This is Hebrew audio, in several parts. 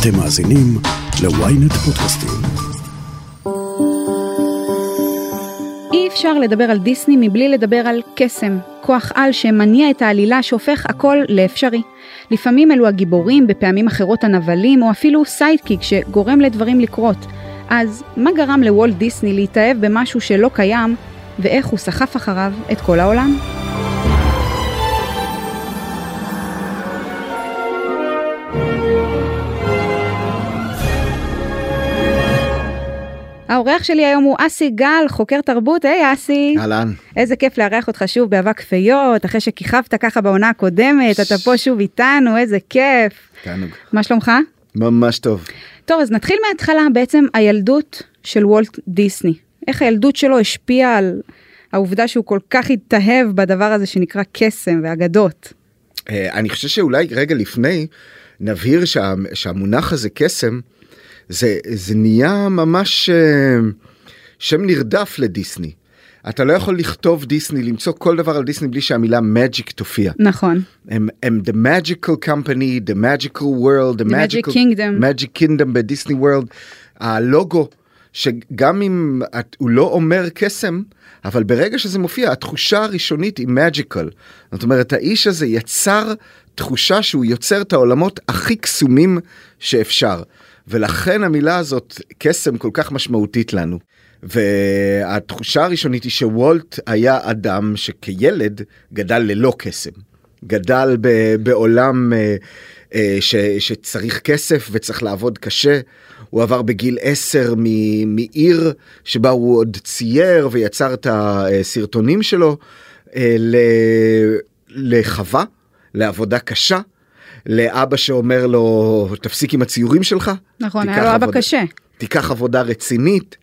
אתם מאזינים ל-ynet פודקאסטים. אי אפשר לדבר על דיסני מבלי לדבר על קסם, כוח על שמניע את העלילה שהופך הכל לאפשרי. לפעמים אלו הגיבורים, בפעמים אחרות הנבלים, או אפילו sidekick שגורם לדברים לקרות. אז מה גרם לוולט דיסני להתאהב במשהו שלא קיים, ואיך הוא סחף אחריו את כל העולם? האורח שלי היום הוא אסי גל, חוקר תרבות. היי אסי. אהלן. איזה כיף לארח אותך שוב באבק פיות, אחרי שכיכבת ככה בעונה הקודמת, אתה פה שוב איתנו, איזה כיף. תענוג. מה שלומך? ממש טוב. טוב, אז נתחיל מההתחלה, בעצם הילדות של וולט דיסני. איך הילדות שלו השפיעה על העובדה שהוא כל כך התאהב בדבר הזה שנקרא קסם ואגדות. אה, אני חושב שאולי רגע לפני נבהיר שה, שהמונח הזה קסם זה זה נהיה ממש אה, שם נרדף לדיסני. אתה לא יכול לכתוב דיסני למצוא כל דבר על דיסני בלי שהמילה magic תופיע. נכון. הם, הם the magical company, the magical world, the, The magic kingdom. magic kingdom בדיסני וורלד. הלוגו שגם אם את, הוא לא אומר קסם אבל ברגע שזה מופיע התחושה הראשונית היא magical. זאת אומרת האיש הזה יצר תחושה שהוא יוצר את העולמות הכי קסומים שאפשר. ולכן המילה הזאת קסם כל כך משמעותית לנו. והתחושה הראשונית היא שוולט היה אדם שכילד גדל ללא קסם. גדל ב- בעולם אה, אה, ש- שצריך כסף וצריך לעבוד קשה. הוא עבר בגיל 10 מ- מעיר שבה הוא עוד צייר ויצר את הסרטונים שלו אה, ל- לחווה, לעבודה קשה. לאבא שאומר לו תפסיק עם הציורים שלך. נכון, היה לו אבא קשה. תיקח עבודה רצינית.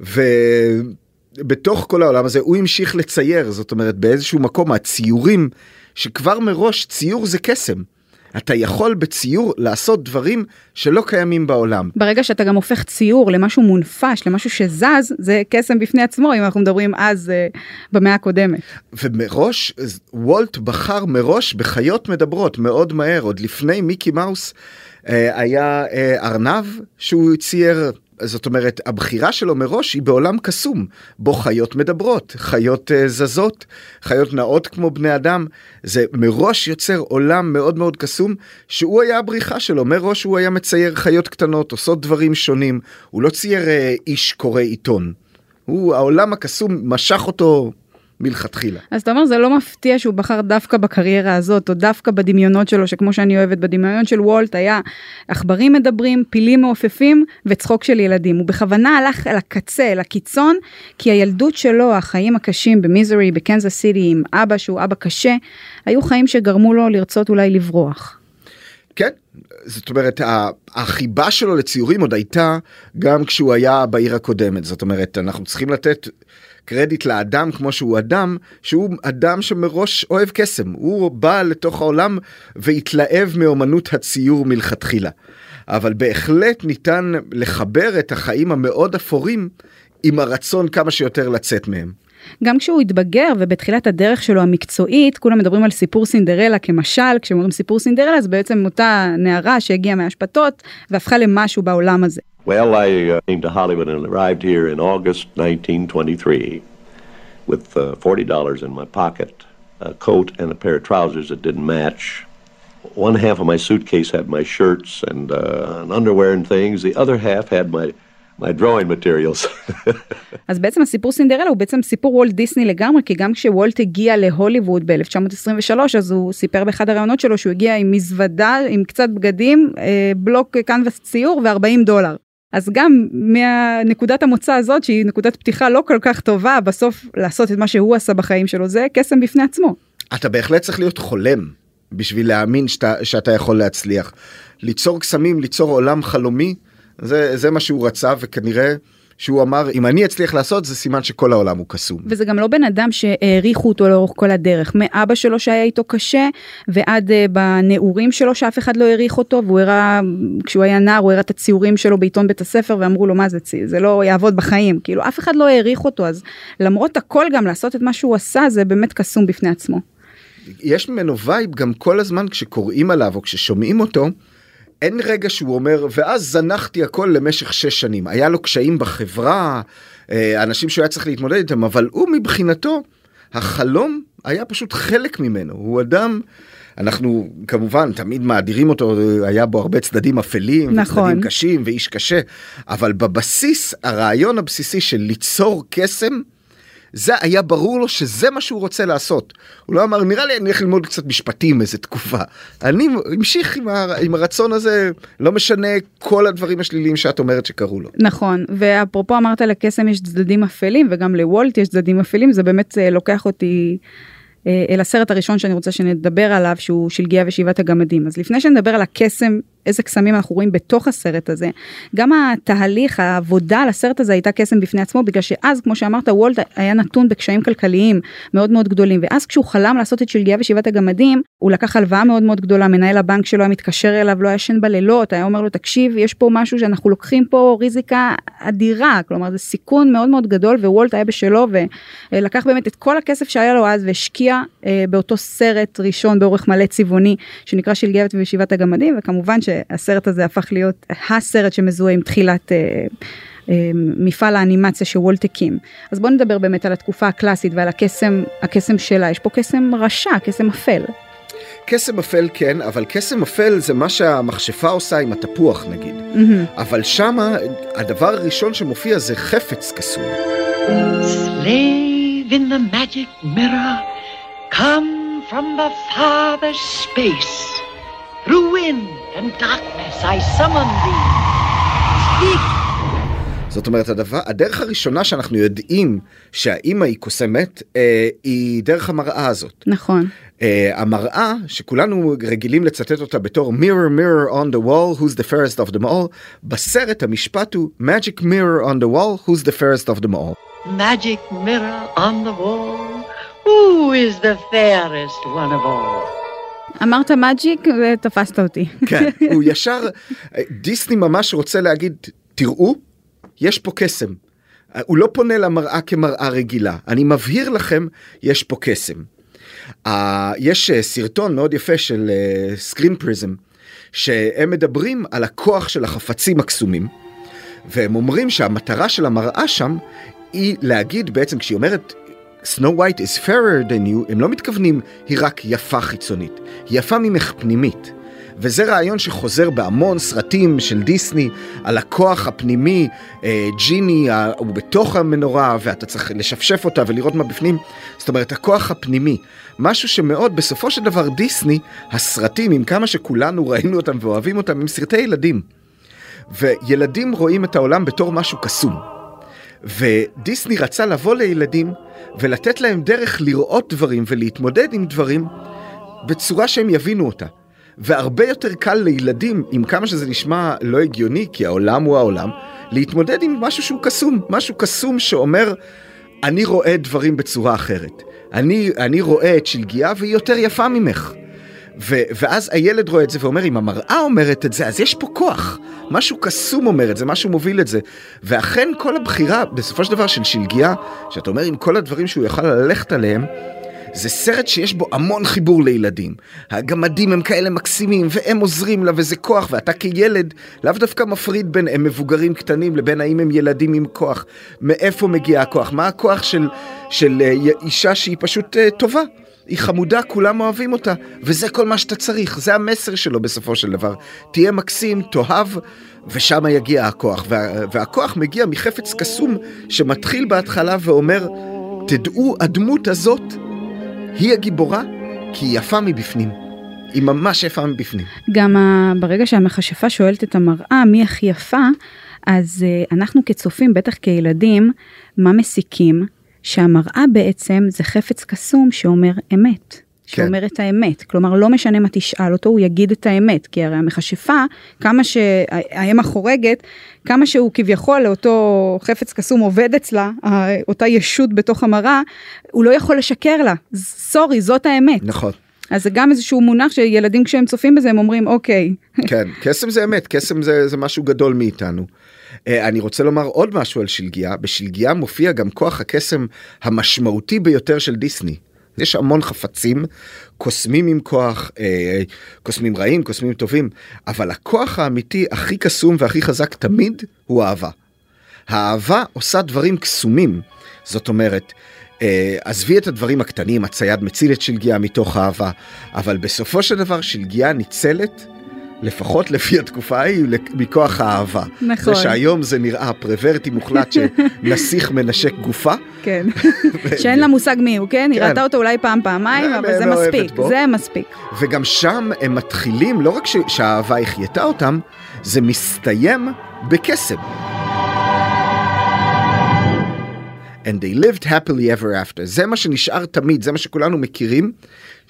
ובתוך כל העולם הזה הוא המשיך לצייר זאת אומרת באיזשהו מקום הציורים שכבר מראש ציור זה קסם. אתה יכול בציור לעשות דברים שלא קיימים בעולם. ברגע שאתה גם הופך ציור למשהו מונפש, למשהו שזז, זה קסם בפני עצמו, אם אנחנו מדברים אז אה, במאה הקודמת. ומראש וולט בחר מראש בחיות מדברות מאוד מהר עוד לפני מיקי מאוס אה, היה אה, ארנב שהוא צייר זאת אומרת הבחירה שלו מראש היא בעולם קסום בו חיות מדברות חיות אה, זזות חיות נאות כמו בני אדם. זה מראש יוצר עולם מאוד מאוד קסום שהוא היה הבריחה שלו. מראש הוא היה מצייר חיות קטנות עושות דברים שונים. הוא לא צייר אה, איש קורא עיתון. הוא העולם הקסום משך אותו מלכתחילה. אז אתה אומר זה לא מפתיע שהוא בחר דווקא בקריירה הזאת, או דווקא בדמיונות שלו, שכמו שאני אוהבת, בדמיון של וולט היה עכברים מדברים, פילים מעופפים וצחוק של ילדים. הוא בכוונה הלך אל הקצה, אל הקיצון, כי הילדות שלו, החיים הקשים במיזורי, בקנזס סיטי, עם אבא שהוא אבא קשה, היו חיים שגרמו לו לרצות אולי לברוח. כן, זאת אומרת החיבה שלו לציורים עוד הייתה גם כשהוא היה בעיר הקודמת זאת אומרת אנחנו צריכים לתת קרדיט לאדם כמו שהוא אדם שהוא אדם שמראש אוהב קסם הוא בא לתוך העולם והתלהב מאומנות הציור מלכתחילה. אבל בהחלט ניתן לחבר את החיים המאוד אפורים עם הרצון כמה שיותר לצאת מהם. גם כשהוא התבגר ובתחילת הדרך שלו המקצועית, כולם מדברים על סיפור סינדרלה כמשל, כשאומרים סיפור סינדרלה אז בעצם אותה נערה שהגיעה מהאשפתות והפכה למשהו בעולם הזה. Well, I uh, came to Hollywood and arrived here in August 1923 with uh, $40 in my pocket, a coat, and a pair of trousers that didn't match. One half of my suitcase had my shirts and, uh, and underwear and things. The other half had my, my drawing materials. אז בעצם הסיפור סינדרלה הוא בעצם סיפור וולט דיסני לגמרי, כי גם כשוולט הגיע להוליווד ב-1923, אז הוא סיפר באחד הראיונות שלו שהוא הגיע עם מזוודה, עם קצת בגדים, אה, בלוק קנבס ציור ו-40 דולר. אז גם מהנקודת המוצא הזאת, שהיא נקודת פתיחה לא כל כך טובה, בסוף לעשות את מה שהוא עשה בחיים שלו, זה קסם בפני עצמו. אתה בהחלט צריך להיות חולם בשביל להאמין שאתה, שאתה יכול להצליח. ליצור קסמים, ליצור עולם חלומי, זה, זה מה שהוא רצה וכנראה שהוא אמר אם אני אצליח לעשות זה סימן שכל העולם הוא קסום. וזה גם לא בן אדם שהעריכו אותו לאורך כל הדרך, מאבא שלו שהיה איתו קשה, ועד uh, בנעורים שלו שאף אחד לא העריך אותו, והוא הראה, כשהוא היה נער הוא הראה את הציורים שלו בעיתון בית הספר, ואמרו לו מה זה, צי- זה לא יעבוד בחיים, כאילו אף אחד לא העריך אותו, אז למרות הכל גם לעשות את מה שהוא עשה, זה באמת קסום בפני עצמו. יש ממנו vibe גם כל הזמן כשקוראים עליו או כששומעים אותו אין רגע שהוא אומר, ואז זנחתי הכל למשך שש שנים. היה לו קשיים בחברה, אה, אנשים שהוא היה צריך להתמודד איתם, אבל הוא מבחינתו, החלום היה פשוט חלק ממנו. הוא אדם... אנחנו כמובן תמיד מאדירים אותו, היה בו הרבה צדדים אפלים, נכון. צדדים קשים ואיש קשה, אבל בבסיס, הרעיון הבסיסי של ליצור קסם, זה היה ברור לו שזה מה שהוא רוצה לעשות. הוא לא אמר, נראה לי אני הולך ללמוד קצת משפטים איזה תקופה. אני המשיך עם, הר... עם הרצון הזה, לא משנה כל הדברים השליליים שאת אומרת שקרו לו. נכון, ואפרופו אמרת לקסם יש צדדים אפלים וגם לוולט יש צדדים אפלים, זה באמת אה, לוקח אותי אה, אל הסרט הראשון שאני רוצה שנדבר עליו שהוא שלגיה ושבעת הגמדים. אז לפני שנדבר על הקסם איזה קסמים אנחנו רואים בתוך הסרט הזה. גם התהליך, העבודה על הסרט הזה הייתה קסם בפני עצמו, בגלל שאז, כמו שאמרת, וולט היה נתון בקשיים כלכליים מאוד מאוד גדולים, ואז כשהוא חלם לעשות את שלגיה ושבעת הגמדים, הוא לקח הלוואה מאוד מאוד גדולה, מנהל הבנק שלו היה מתקשר אליו, לא ישן בלילות, היה אומר לו, תקשיב, יש פה משהו שאנחנו לוקחים פה ריזיקה אדירה, כלומר זה סיכון מאוד מאוד גדול, ווולט היה בשלו, ולקח באמת את כל הכסף שהיה לו אז והשקיע אה, באותו סרט ראשון באורך מלא צבעוני, שנקרא שלגיה ושבעת הגמדים, וכמובן ש... הסרט הזה הפך להיות הסרט שמזוהה עם תחילת אה, אה, מפעל האנימציה שוולט הקים. אז בוא נדבר באמת על התקופה הקלאסית ועל הקסם, הקסם שלה, יש פה קסם רשע, קסם אפל. קסם אפל כן, אבל קסם אפל זה מה שהמכשפה עושה עם התפוח נגיד. Mm-hmm. אבל שמה הדבר הראשון שמופיע זה חפץ קסום. Slave in the magic mirror, come from the farther space. Through wind and darkness I summon thee. Speak. זאת אומרת, הדבר, הדרך הראשונה שאנחנו יודעים שהאימא היא קוסמת, אה, היא דרך המראה הזאת. נכון. אה, המראה, שכולנו רגילים לצטט אותה בתור mirror mirror on the wall, who's the fairest of them all, בסרט המשפט הוא magic mirror on the wall, who's the fairest of them all. magic mirror on the wall, who is the fairest one of all. אמרת מג'יק ותפסת אותי. כן, הוא ישר, דיסני ממש רוצה להגיד, תראו, יש פה קסם. הוא לא פונה למראה כמראה רגילה, אני מבהיר לכם, יש פה קסם. Uh, יש uh, סרטון מאוד יפה של סקרין uh, פריזם, שהם מדברים על הכוח של החפצים הקסומים, והם אומרים שהמטרה של המראה שם היא להגיד בעצם כשהיא אומרת Snow White is fairer than you, הם לא מתכוונים היא רק יפה חיצונית, היא יפה ממך פנימית. וזה רעיון שחוזר בהמון סרטים של דיסני על הכוח הפנימי, אה, ג'יני אה, הוא בתוך המנורה ואתה צריך לשפשף אותה ולראות מה בפנים. זאת אומרת, הכוח הפנימי. משהו שמאוד, בסופו של דבר דיסני, הסרטים, עם כמה שכולנו ראינו אותם ואוהבים אותם, הם סרטי ילדים. וילדים רואים את העולם בתור משהו קסום. ודיסני רצה לבוא לילדים ולתת להם דרך לראות דברים ולהתמודד עם דברים בצורה שהם יבינו אותה. והרבה יותר קל לילדים, עם כמה שזה נשמע לא הגיוני, כי העולם הוא העולם, להתמודד עם משהו שהוא קסום, משהו קסום שאומר, אני רואה דברים בצורה אחרת. אני, אני רואה את שלגיה והיא יותר יפה ממך. ו- ואז הילד רואה את זה ואומר, אם המראה אומרת את זה, אז יש פה כוח. משהו קסום אומר את זה, משהו מוביל את זה. ואכן כל הבחירה, בסופו של דבר, של שלגיה, שאתה אומר, עם כל הדברים שהוא יוכל ללכת עליהם, זה סרט שיש בו המון חיבור לילדים. הגמדים הם כאלה מקסימים, והם עוזרים לה, וזה כוח, ואתה כילד לאו דווקא מפריד בין הם מבוגרים קטנים לבין האם הם ילדים עם כוח. מאיפה מגיע הכוח? מה הכוח של, של אה, אישה שהיא פשוט uh, טובה? היא חמודה, כולם אוהבים אותה, וזה כל מה שאתה צריך, זה המסר שלו בסופו של דבר. תהיה מקסים, תאהב, ושם יגיע הכוח. וה, והכוח מגיע מחפץ קסום שמתחיל בהתחלה ואומר, תדעו, הדמות הזאת היא הגיבורה, כי היא יפה מבפנים. היא ממש יפה מבפנים. גם ברגע שהמכשפה שואלת את המראה מי הכי יפה, אז uh, אנחנו כצופים, בטח כילדים, מה מסיקים? שהמראה בעצם זה חפץ קסום שאומר אמת. כן. שאומר את האמת, כלומר לא משנה מה תשאל אותו, הוא יגיד את האמת, כי הרי המכשפה, כמה שהאם החורגת, כמה שהוא כביכול לאותו חפץ קסום עובד אצלה, אותה ישות בתוך המראה, הוא לא יכול לשקר לה, סורי, זאת האמת. נכון. אז זה גם איזשהו מונח שילדים כשהם צופים בזה הם אומרים אוקיי. כן, קסם זה אמת, קסם זה, זה משהו גדול מאיתנו. אה, אני רוצה לומר עוד משהו על שלגיה, בשלגיה מופיע גם כוח הקסם המשמעותי ביותר של דיסני. יש המון חפצים, קוסמים עם כוח, אה, קוסמים רעים, קוסמים טובים, אבל הכוח האמיתי הכי קסום והכי חזק תמיד הוא אהבה. האהבה עושה דברים קסומים, זאת אומרת, אה, עזבי את הדברים הקטנים, הצייד מציל את שלגיה מתוך אהבה, אבל בסופו של דבר שלגיה ניצלת. לפחות לפי התקופה ההיא, מכוח האהבה. נכון. זה שהיום זה נראה פרוורטי מוחלט שנסיך מנשק גופה. כן. שאין לה מושג מי הוא, כן? היא כן. ראתה אותו אולי פעם, פעמיים, אבל זה לא מספיק. זה מספיק. וגם שם הם מתחילים, לא רק שהאהבה החייתה אותם, זה מסתיים בקסם. And they lived happily ever after. זה מה שנשאר תמיד, זה מה שכולנו מכירים,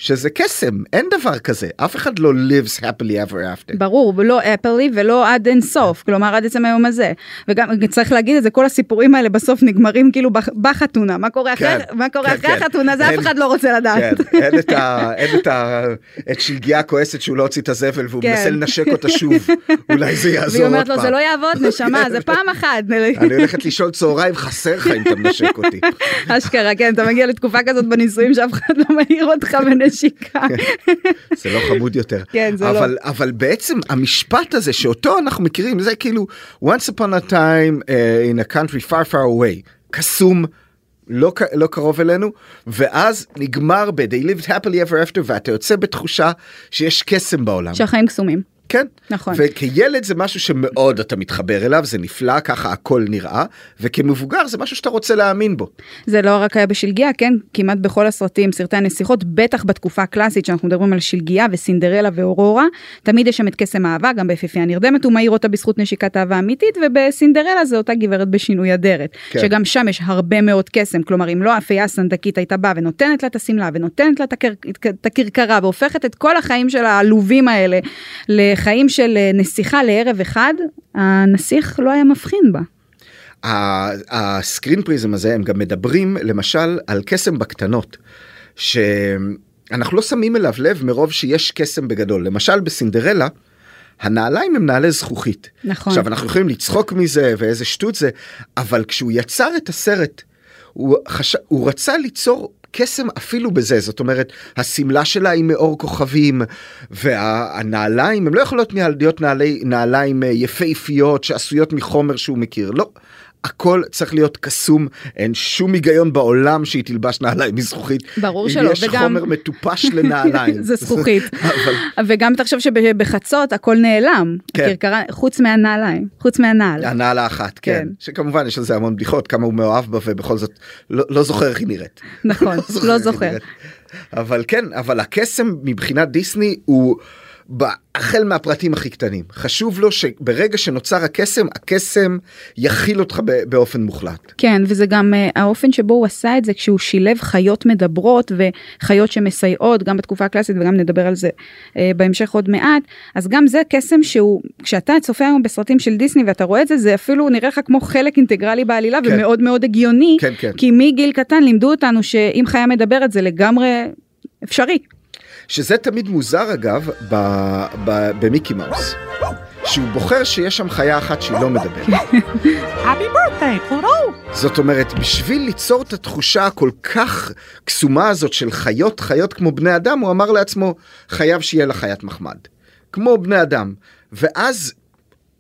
שזה קסם, אין דבר כזה. אף אחד לא lives happily ever after. ברור, ולא אפלי ולא עד אין סוף, כלומר עד עצם היום הזה. וגם צריך להגיד את זה, כל הסיפורים האלה בסוף נגמרים כאילו בח- בחתונה. מה קורה אחרי, כן, מה קורה כן, אחרי כן. החתונה, זה אין- אף אחד לא רוצה לדעת. כן, אין את ה... אין את ה... את שלגיה כועסת שהוא לא הוציא את הזבל והוא כן. מנסה לנשק אותה שוב. אולי זה יעזור והיא עוד אומרת לו, פעם. זה לא יעבוד, נשמה, זה פעם אחת. אני הולכת לישון צהריים, חסר לך אם אתה מנשק אותי. אשכרה, כן, אתה מגיע לתקופה כזאת בנישואים שאף אחד לא מעיר אותך בנשיקה. זה לא חמוד יותר. כן, זה אבל, לא. אבל בעצם המשפט הזה שאותו אנחנו מכירים, זה כאילו once upon a time uh, in a country far far away, קסום. לא, לא קרוב אלינו ואז נגמר ב- they lived happily ever after ואתה יוצא בתחושה שיש קסם בעולם. שהחיים קסומים. כן. נכון. וכילד זה משהו שמאוד אתה מתחבר אליו, זה נפלא, ככה הכל נראה, וכמבוגר זה משהו שאתה רוצה להאמין בו. זה לא רק היה בשלגיה, כן? כמעט בכל הסרטים, סרטי הנסיכות, בטח בתקופה הקלאסית שאנחנו מדברים על שלגיה וסינדרלה ואורורה, תמיד יש שם את קסם האהבה, גם ביפיפייה הנרדמת הוא מעיר אותה בזכות נשיקת אהבה אמיתית, ובסינדרלה זה אותה גברת בשינוי אדרת. כן. שגם שם יש הרבה מאוד קסם, כלומר אם לא האפייה הסנדקית הייתה באה ונותנת לה את השמלה ונותנת לה את הכרכרה והופכת את כל החיים של העלובים האלה לחיים של אה, נסיכה לערב אחד, הנסיך לא היה מבחין בה. הסקרין פריזם הזה הם גם מדברים למשל על קסם בקטנות שאנחנו לא שמים אליו לב מרוב שיש קסם בגדול למשל בסינדרלה. הנעליים הם נעלי זכוכית. נכון. עכשיו אנחנו יכולים לצחוק מזה ואיזה שטות זה אבל כשהוא יצר את הסרט הוא, חש... הוא רצה ליצור קסם אפילו בזה זאת אומרת השמלה שלה היא מאור כוכבים והנעליים הם לא יכולות להיות נעלי, נעליים אה, יפהפיות שעשויות מחומר שהוא מכיר לא. הכל צריך להיות קסום אין שום היגיון בעולם שהיא תלבש נעליים מזכוכית. ברור שלא, יש וגם- חומר מטופש לנעליים. זה זכוכית. אבל וגם תחשוב שבחצות הכל נעלם, כן. הכרכרה, חוץ מהנעליים, חוץ מהנעל. הנעל האחת, כן. כן. שכמובן יש על זה המון בדיחות, כמה הוא מאוהב בה ובכל זאת לא, לא זוכר איך היא נראת. נכון, לא זוכר. נראית. אבל כן, אבל הקסם מבחינת דיסני הוא החל מהפרטים הכי קטנים. חשוב לו שברגע שנוצר הקסם, הקסם יכיל אותך באופן מוחלט. כן, וזה גם uh, האופן שבו הוא עשה את זה כשהוא שילב חיות מדברות וחיות שמסייעות, גם בתקופה הקלאסית וגם נדבר על זה uh, בהמשך עוד מעט, אז גם זה קסם שהוא, כשאתה צופה היום בסרטים של דיסני ואתה רואה את זה, זה אפילו נראה לך כמו חלק אינטגרלי בעלילה כן. ומאוד מאוד הגיוני, כן, כן. כי מגיל קטן לימדו אותנו שאם חיה מדברת זה לגמרי אפשרי. שזה תמיד מוזר אגב ב- ב- במיקי מאוס. שהוא בוחר שיש שם חיה אחת שהיא לא מדברת. זאת אומרת, בשביל ליצור את התחושה הכל כך קסומה הזאת של חיות, חיות כמו בני אדם, הוא אמר לעצמו, חייב שיהיה לה חיית מחמד. כמו בני אדם. ואז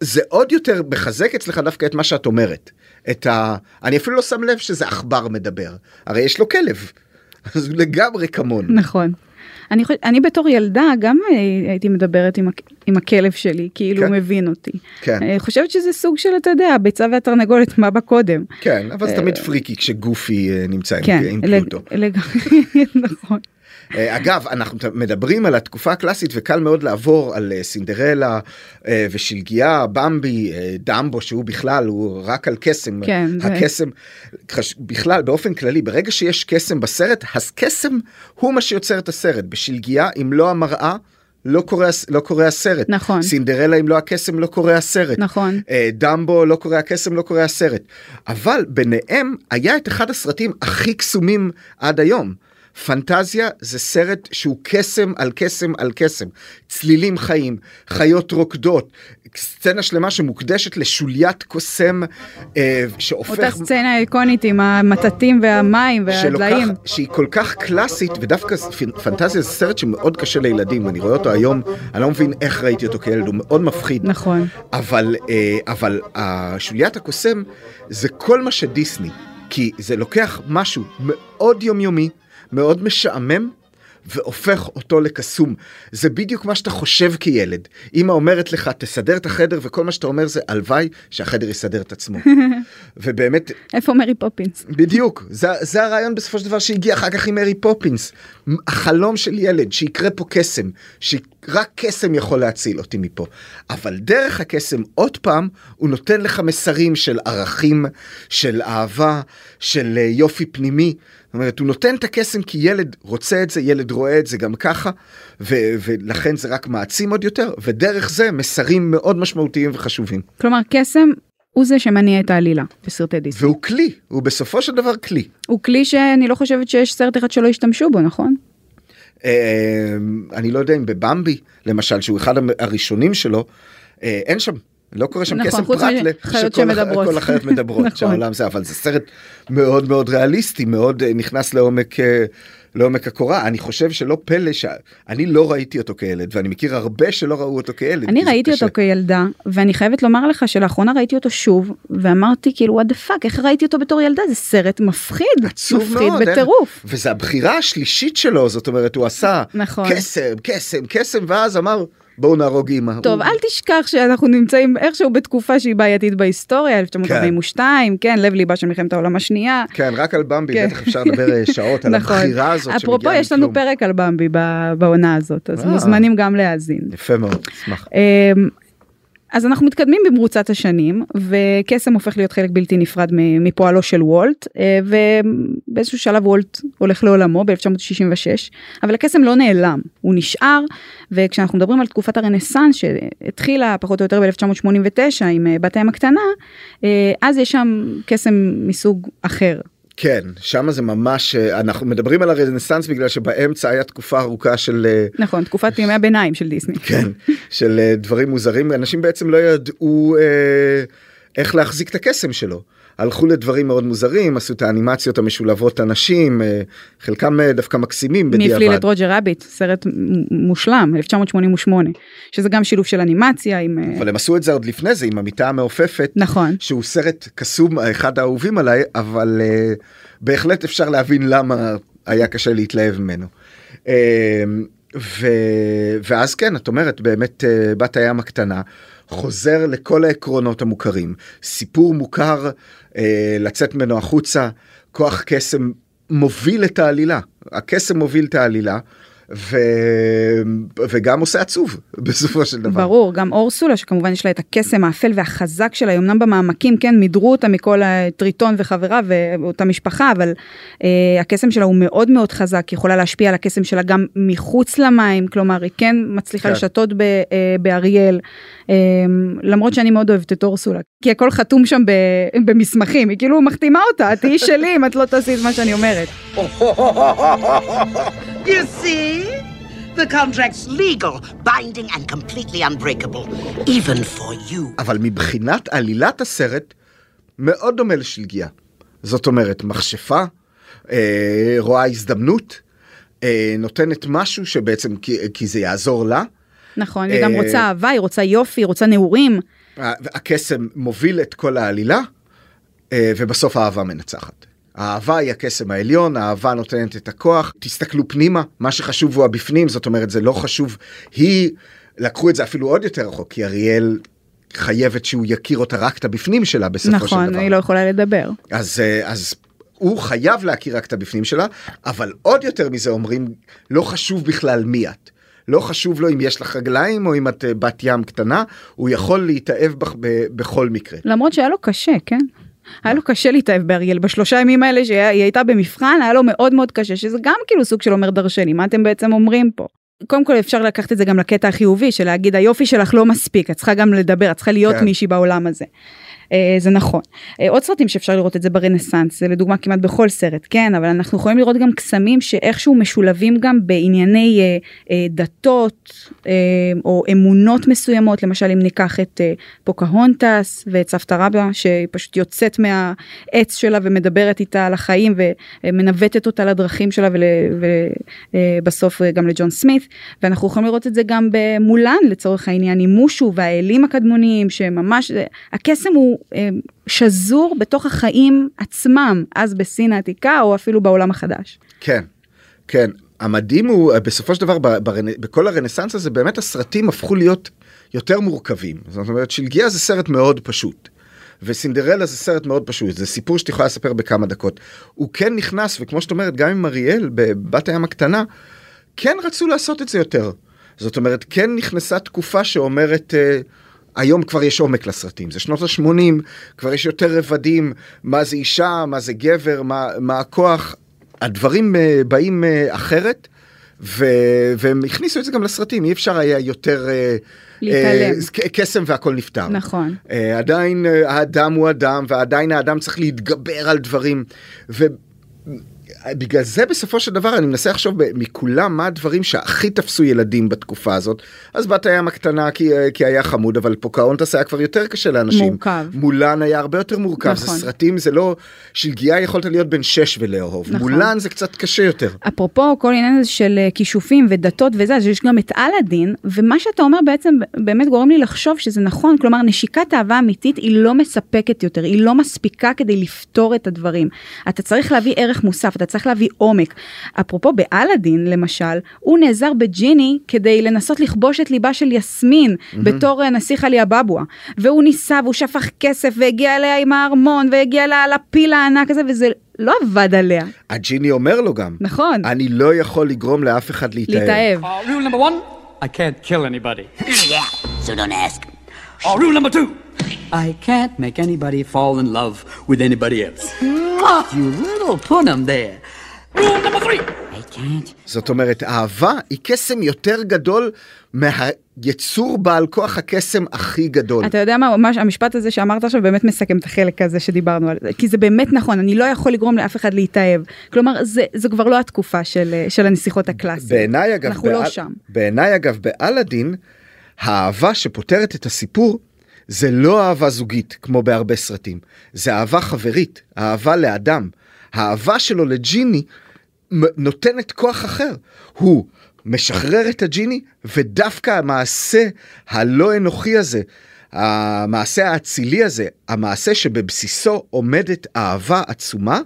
זה עוד יותר מחזק אצלך דווקא את מה שאת אומרת. את ה... אני אפילו לא שם לב שזה עכבר מדבר. הרי יש לו כלב. אז הוא לגמרי כמונו. נכון. אני, חוש... אני בתור ילדה גם אה, הייתי מדברת עם. עם הכלב שלי, כאילו כן. הוא מבין אותי. כן. אני חושבת שזה סוג של, אתה יודע, הביצה והתרנגולת, מה בא קודם. כן, אבל זה תמיד פריקי כשגופי אה, נמצא עם- כן, עם לג- פלוטו. לגמרי, נכון. אה, אגב, אנחנו מדברים על התקופה הקלאסית וקל מאוד לעבור על אה, סינדרלה אה, ושלגיה, במבי, דמבו שהוא בכלל הוא רק על קסם. כן, זה- הקסם, חש- בכלל באופן כללי ברגע שיש קסם בסרט אז קסם הוא מה שיוצר את הסרט. בשלגיה אם לא המראה. לא קורה, לא קורה הסרט. נכון. סינדרלה אם לא הקסם לא קורה הסרט. נכון. דמבו לא קורה הקסם לא קורה הסרט. אבל ביניהם היה את אחד הסרטים הכי קסומים עד היום. פנטזיה זה סרט שהוא קסם על קסם על קסם. צלילים חיים, חיות רוקדות, סצנה שלמה שמוקדשת לשוליית קוסם אה, שהופך... אותה סצנה איקונית עם המטטים והמים והדליים. שהיא כל כך קלאסית ודווקא פנטזיה זה סרט שמאוד קשה לילדים אני רואה אותו היום אני לא מבין איך ראיתי אותו כילד הוא מאוד מפחיד נכון. אבל אה, אבל השוליית הקוסם זה כל מה שדיסני כי זה לוקח משהו מאוד יומיומי מאוד משעמם. והופך אותו לקסום. זה בדיוק מה שאתה חושב כילד. אמא אומרת לך, תסדר את החדר, וכל מה שאתה אומר זה, הלוואי שהחדר יסדר את עצמו. ובאמת, איפה מרי פופינס? בדיוק, זה, זה הרעיון בסופו של דבר שהגיע אחר כך עם מרי פופינס. החלום של ילד, שיקרה פה קסם, שרק קסם יכול להציל אותי מפה. אבל דרך הקסם, עוד פעם, הוא נותן לך מסרים של ערכים, של אהבה, של אה, יופי פנימי. זאת אומרת, הוא נותן את הקסם כי ילד רוצה את זה, ילד רואה את זה גם ככה, ו- ולכן זה רק מעצים עוד יותר, ודרך זה מסרים מאוד משמעותיים וחשובים. כלומר, קסם הוא זה שמניע את העלילה בסרטי דיסני. והוא כלי, הוא בסופו של דבר כלי. הוא כלי שאני לא חושבת שיש סרט אחד שלא השתמשו בו, נכון? אה, אני לא יודע אם בבמבי למשל שהוא אחד הראשונים שלו אה, אין שם לא קורה שם נכון, קסם פרט שכל החיות מדברות נכון. שהעולם זה אבל זה סרט מאוד מאוד ריאליסטי מאוד אה, נכנס לעומק לעומק הקורה אני חושב שלא פלא שאני לא ראיתי אותו כילד ואני מכיר הרבה שלא ראו אותו כילד. אני ראיתי קשה. אותו כילדה, ואני חייבת לומר לך שלאחרונה ראיתי אותו שוב, ואמרתי כאילו, what the fuck, איך ראיתי אותו בתור ילדה? זה סרט מפחיד, עצוב מפחיד מאוד, בטירוף. וזה הבחירה השלישית שלו זאת אומרת הוא עשה נכון. קסם קסם קסם ואז אמר בואו נהרוג אימא. טוב, הוא- אל תשכח שאנחנו נמצאים איכשהו בתקופה שהיא בעייתית בהיסטוריה, 1942, כן, לב ליבה של מלחמת העולם השנייה. כן, רק על במבי כן. בטח אפשר לדבר אה, שעות על נכון. הבחירה הזאת אפרופו, יש לנו. פרק על במבי בעונה הזאת, אז אה. מוזמנים גם להאזין. יפה מאוד, אשמח. אז אנחנו מתקדמים במרוצת השנים וקסם הופך להיות חלק בלתי נפרד מפועלו של וולט אה, ובאיזשהו שלב וולט הולך לעולמו ב-1966 אבל הקסם לא נעלם הוא נשאר וכשאנחנו מדברים על תקופת הרנסאנס שהתחילה פחות או יותר ב-1989 עם אה, בת הים הקטנה אה, אז יש שם קסם מסוג אחר. כן, שם זה ממש, אה, אנחנו מדברים על הרנסאנס בגלל שבאמצע היה תקופה ארוכה של, אה, נכון תקופת ימי הביניים של דיסני. כן, של אה, דברים מוזרים, אנשים בעצם לא ידעו אה, איך להחזיק את הקסם שלו. הלכו לדברים מאוד מוזרים, עשו את האנימציות המשולבות אנשים, אה, חלקם אה, דווקא מקסימים מי הפליל בדיעבד. את רוג'ר רביט סרט מושלם 1988 שזה גם שילוב של אנימציה עם אה, אבל הם עשו את זה עוד לפני זה עם המיטה המעופפת. נכון שהוא סרט קסום אחד האהובים עליי אבל uh, בהחלט אפשר להבין למה היה קשה להתלהב ממנו. Uh, ו... ואז כן את אומרת באמת בת הים הקטנה חוזר לכל העקרונות המוכרים סיפור מוכר uh, לצאת ממנו החוצה כוח קסם מוביל את העלילה הקסם מוביל את העלילה. ו... וגם עושה עצוב בסופו של דבר. ברור גם אורסולה שכמובן יש לה את הקסם האפל והחזק שלה היא אמנם במעמקים כן מידרו אותה מכל הטריטון וחבריו ואותה משפחה אבל אה, הקסם שלה הוא מאוד מאוד חזק היא יכולה להשפיע על הקסם שלה גם מחוץ למים כלומר היא כן מצליחה כן. לשתות ב, אה, באריאל אה, למרות שאני מאוד אוהבת את אורסולה כי הכל חתום שם ב, במסמכים היא כאילו מחתימה אותה תהיי שלי אם את לא תעשי את מה שאני אומרת. You see? The contract's legal, binding, and completely unbreakable. Even for you. אבל מבחינת עלילת הסרט מאוד דומה לשלגיה. זאת אומרת מכשפה, אה, רואה הזדמנות, אה, נותנת משהו שבעצם כי, כי זה יעזור לה. נכון היא גם אה, רוצה אהבה היא רוצה יופי היא רוצה נעורים. הקסם מוביל את כל העלילה אה, ובסוף האהבה מנצחת. האהבה היא הקסם העליון, האהבה נותנת את הכוח. תסתכלו פנימה, מה שחשוב הוא הבפנים, זאת אומרת זה לא חשוב. היא, לקחו את זה אפילו עוד יותר רחוק, כי אריאל חייבת שהוא יכיר אותה רק את הבפנים שלה בסופו של נכון דבר. היא לא יכולה לדבר. אז, אה, אז הוא חייב להכיר רק את הבפנים שלה, אבל עוד יותר מזה אומרים, לא חשוב בכלל מי את. לא חשוב לו אם יש לך רגליים או אם את אה, בת ים קטנה, הוא יכול להתאהב בך בכל מקרה. למרות שהיה לו קשה, כן? היה לו קשה להתאהב באריאל בשלושה ימים האלה שהיא הייתה במבחן, היה לו מאוד מאוד קשה, שזה גם כאילו סוג של אומר דרשני, מה אתם בעצם אומרים פה? קודם כל אפשר לקחת את זה גם לקטע החיובי של להגיד היופי שלך לא מספיק, את צריכה גם לדבר, את צריכה להיות כן. מישהי בעולם הזה. אה, זה נכון. אה, עוד סרטים שאפשר לראות את זה ברנסאנס, זה לדוגמה כמעט בכל סרט, כן, אבל אנחנו יכולים לראות גם קסמים שאיכשהו משולבים גם בענייני אה, דתות או אמונות מסוימות, למשל אם ניקח את פוקהונטס ואת סבתא רבא, שהיא פשוט יוצאת מהעץ שלה ומדברת איתה על החיים ומנווטת אותה לדרכים שלה ובסוף גם לג'ון סמית, ואנחנו יכולים לראות את זה גם במולן לצורך העניין, עם מושו והאלים הקדמוניים שממש, הקסם הוא אה, שזור בתוך החיים עצמם, אז בסין העתיקה או אפילו בעולם החדש. כן, כן. המדהים הוא בסופו של דבר ברנ... בכל הרנסאנס הזה באמת הסרטים הפכו להיות יותר מורכבים. זאת אומרת שלגיה זה סרט מאוד פשוט. וסינדרלה זה סרט מאוד פשוט, זה סיפור שאת יכולה לספר בכמה דקות. הוא כן נכנס, וכמו שאת אומרת, גם עם אריאל בבת הים הקטנה, כן רצו לעשות את זה יותר. זאת אומרת, כן נכנסה תקופה שאומרת, אה, היום כבר יש עומק לסרטים, זה שנות ה-80, כבר יש יותר רבדים, מה זה אישה, מה זה גבר, מה, מה הכוח, הדברים אה, באים אה, אחרת, ו, והם הכניסו את זה גם לסרטים, אי אפשר היה יותר... אה, להתעלם. אה, קסם והכל נפתר. נכון. אה, עדיין האדם הוא אדם, ועדיין האדם צריך להתגבר על דברים. ובגלל זה בסופו של דבר אני מנסה לחשוב מכולם מה הדברים שהכי תפסו ילדים בתקופה הזאת. אז בת הים הקטנה כי, אה, כי היה חמוד, אבל פוקהונטס היה כבר יותר קשה לאנשים. מורכב. מולן היה הרבה יותר מורכב. נכון. זה סרטים, זה לא... שלגיה יכולת להיות בן שש ולאהוב. נכון. מולן זה קצת קשה יותר. אפרופו כל העניין הזה של אה, כישופים ודתות וזה, אז יש גם את אלאדין, ומה שאתה אומר בעצם באמת גורם לי לחשוב שזה נכון, כלומר נשיקת אהבה אמיתית היא לא מספקת יותר, היא לא מספיקה כדי לפתור את הדברים. אתה צריך להביא ערך מוסף, אתה צריך להביא עומק. אפרופו באלאדין למשל, הוא נעזר בג'יני כדי לנסות לכבוש את ליבה של יסמין בתור אה, נסיך עלי אבבואה, והוא ניסה והוא שפך כסף והגיע אליה עם הארמון והגיע אליה לפיל הענק הזה וזה לא עבד עליה. הג'יני אומר לו גם, נכון. אני לא יכול לגרום לאף אחד להתאהב. להתאהב. Uh, rule number one, I can't kill anybody. Yeah, so don't ask. Uh, rule number two, I can't make anybody fall in love with anybody else. You little punum there. Rule number three, I can't. זאת אומרת, אהבה היא קסם יותר גדול מהיצור בעל כוח הקסם הכי גדול. אתה יודע מה, ממש המשפט הזה שאמרת עכשיו באמת מסכם את החלק הזה שדיברנו על זה, כי זה באמת נכון, אני לא יכול לגרום לאף אחד להתאהב. כלומר, זה, זה כבר לא התקופה של, אה, של הנסיכות הקלאסיות. בעיניי אגב, אנחנו לא באל- שם. בעיניי אגב, באלאדין, האהבה שפותרת את הסיפור, זה לא אהבה זוגית, כמו בהרבה סרטים. זה אהבה חברית, אהבה לאדם. האהבה שלו לג'יני נותנת כוח אחר. הוא משחרר את הג'יני, ודווקא המעשה הלא אנוכי הזה, המעשה האצילי הזה, המעשה שבבסיסו עומדת אהבה עצומה,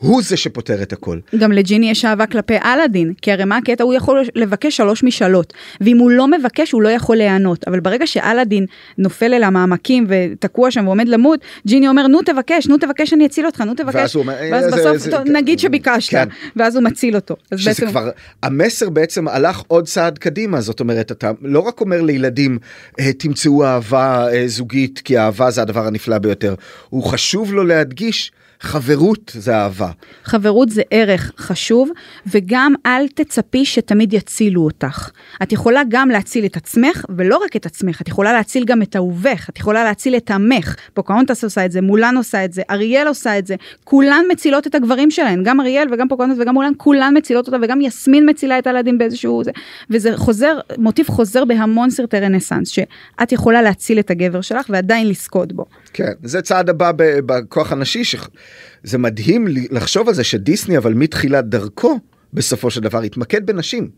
הוא זה שפותר את הכל. גם לג'יני יש אהבה כלפי אלאדין, כי הרי מה הקטע? הוא יכול לבקש שלוש משאלות, ואם הוא לא מבקש הוא לא יכול להיענות, אבל ברגע שאלאדין נופל אל המעמקים ותקוע שם ועומד למות, ג'יני אומר נו תבקש, נו תבקש אני אציל אותך, נו תבקש, ואז הוא אומר, ואז "אה, זה- בסוף, זה- טוב, נגיד שביקשת, כן. ואז הוא מציל אותו. שזה בעצם- כבר, המסר בעצם הלך עוד צעד קדימה, זאת אומרת, אתה לא רק אומר לילדים, "אה, תמצאו אהבה אה, זוגית, כי אהבה זה הדבר הנפלא ביותר, הוא חשוב לו להדגיש, חברות זה אהבה. חברות זה ערך חשוב, וגם אל תצפי שתמיד יצילו אותך. את יכולה גם להציל את עצמך, ולא רק את עצמך, את יכולה להציל גם את אהובך, את יכולה להציל את עמך. פוקהונטס עושה את זה, מולן עושה את זה, אריאל עושה את זה, כולן מצילות את הגברים שלהן, גם אריאל וגם פוקהונטס וגם מולן, כולן מצילות אותה, וגם יסמין מצילה את הילדים באיזשהו זה. וזה חוזר, מוטיב חוזר בהמון סרטי רנסאנס, שאת יכולה להציל את הגבר שלך ועדיין לזכות בו. כן, זה צעד הבא בכוח הנשי, שזה מדהים לחשוב על זה שדיסני, אבל מתחילת דרכו, בסופו של דבר התמקד בנשים.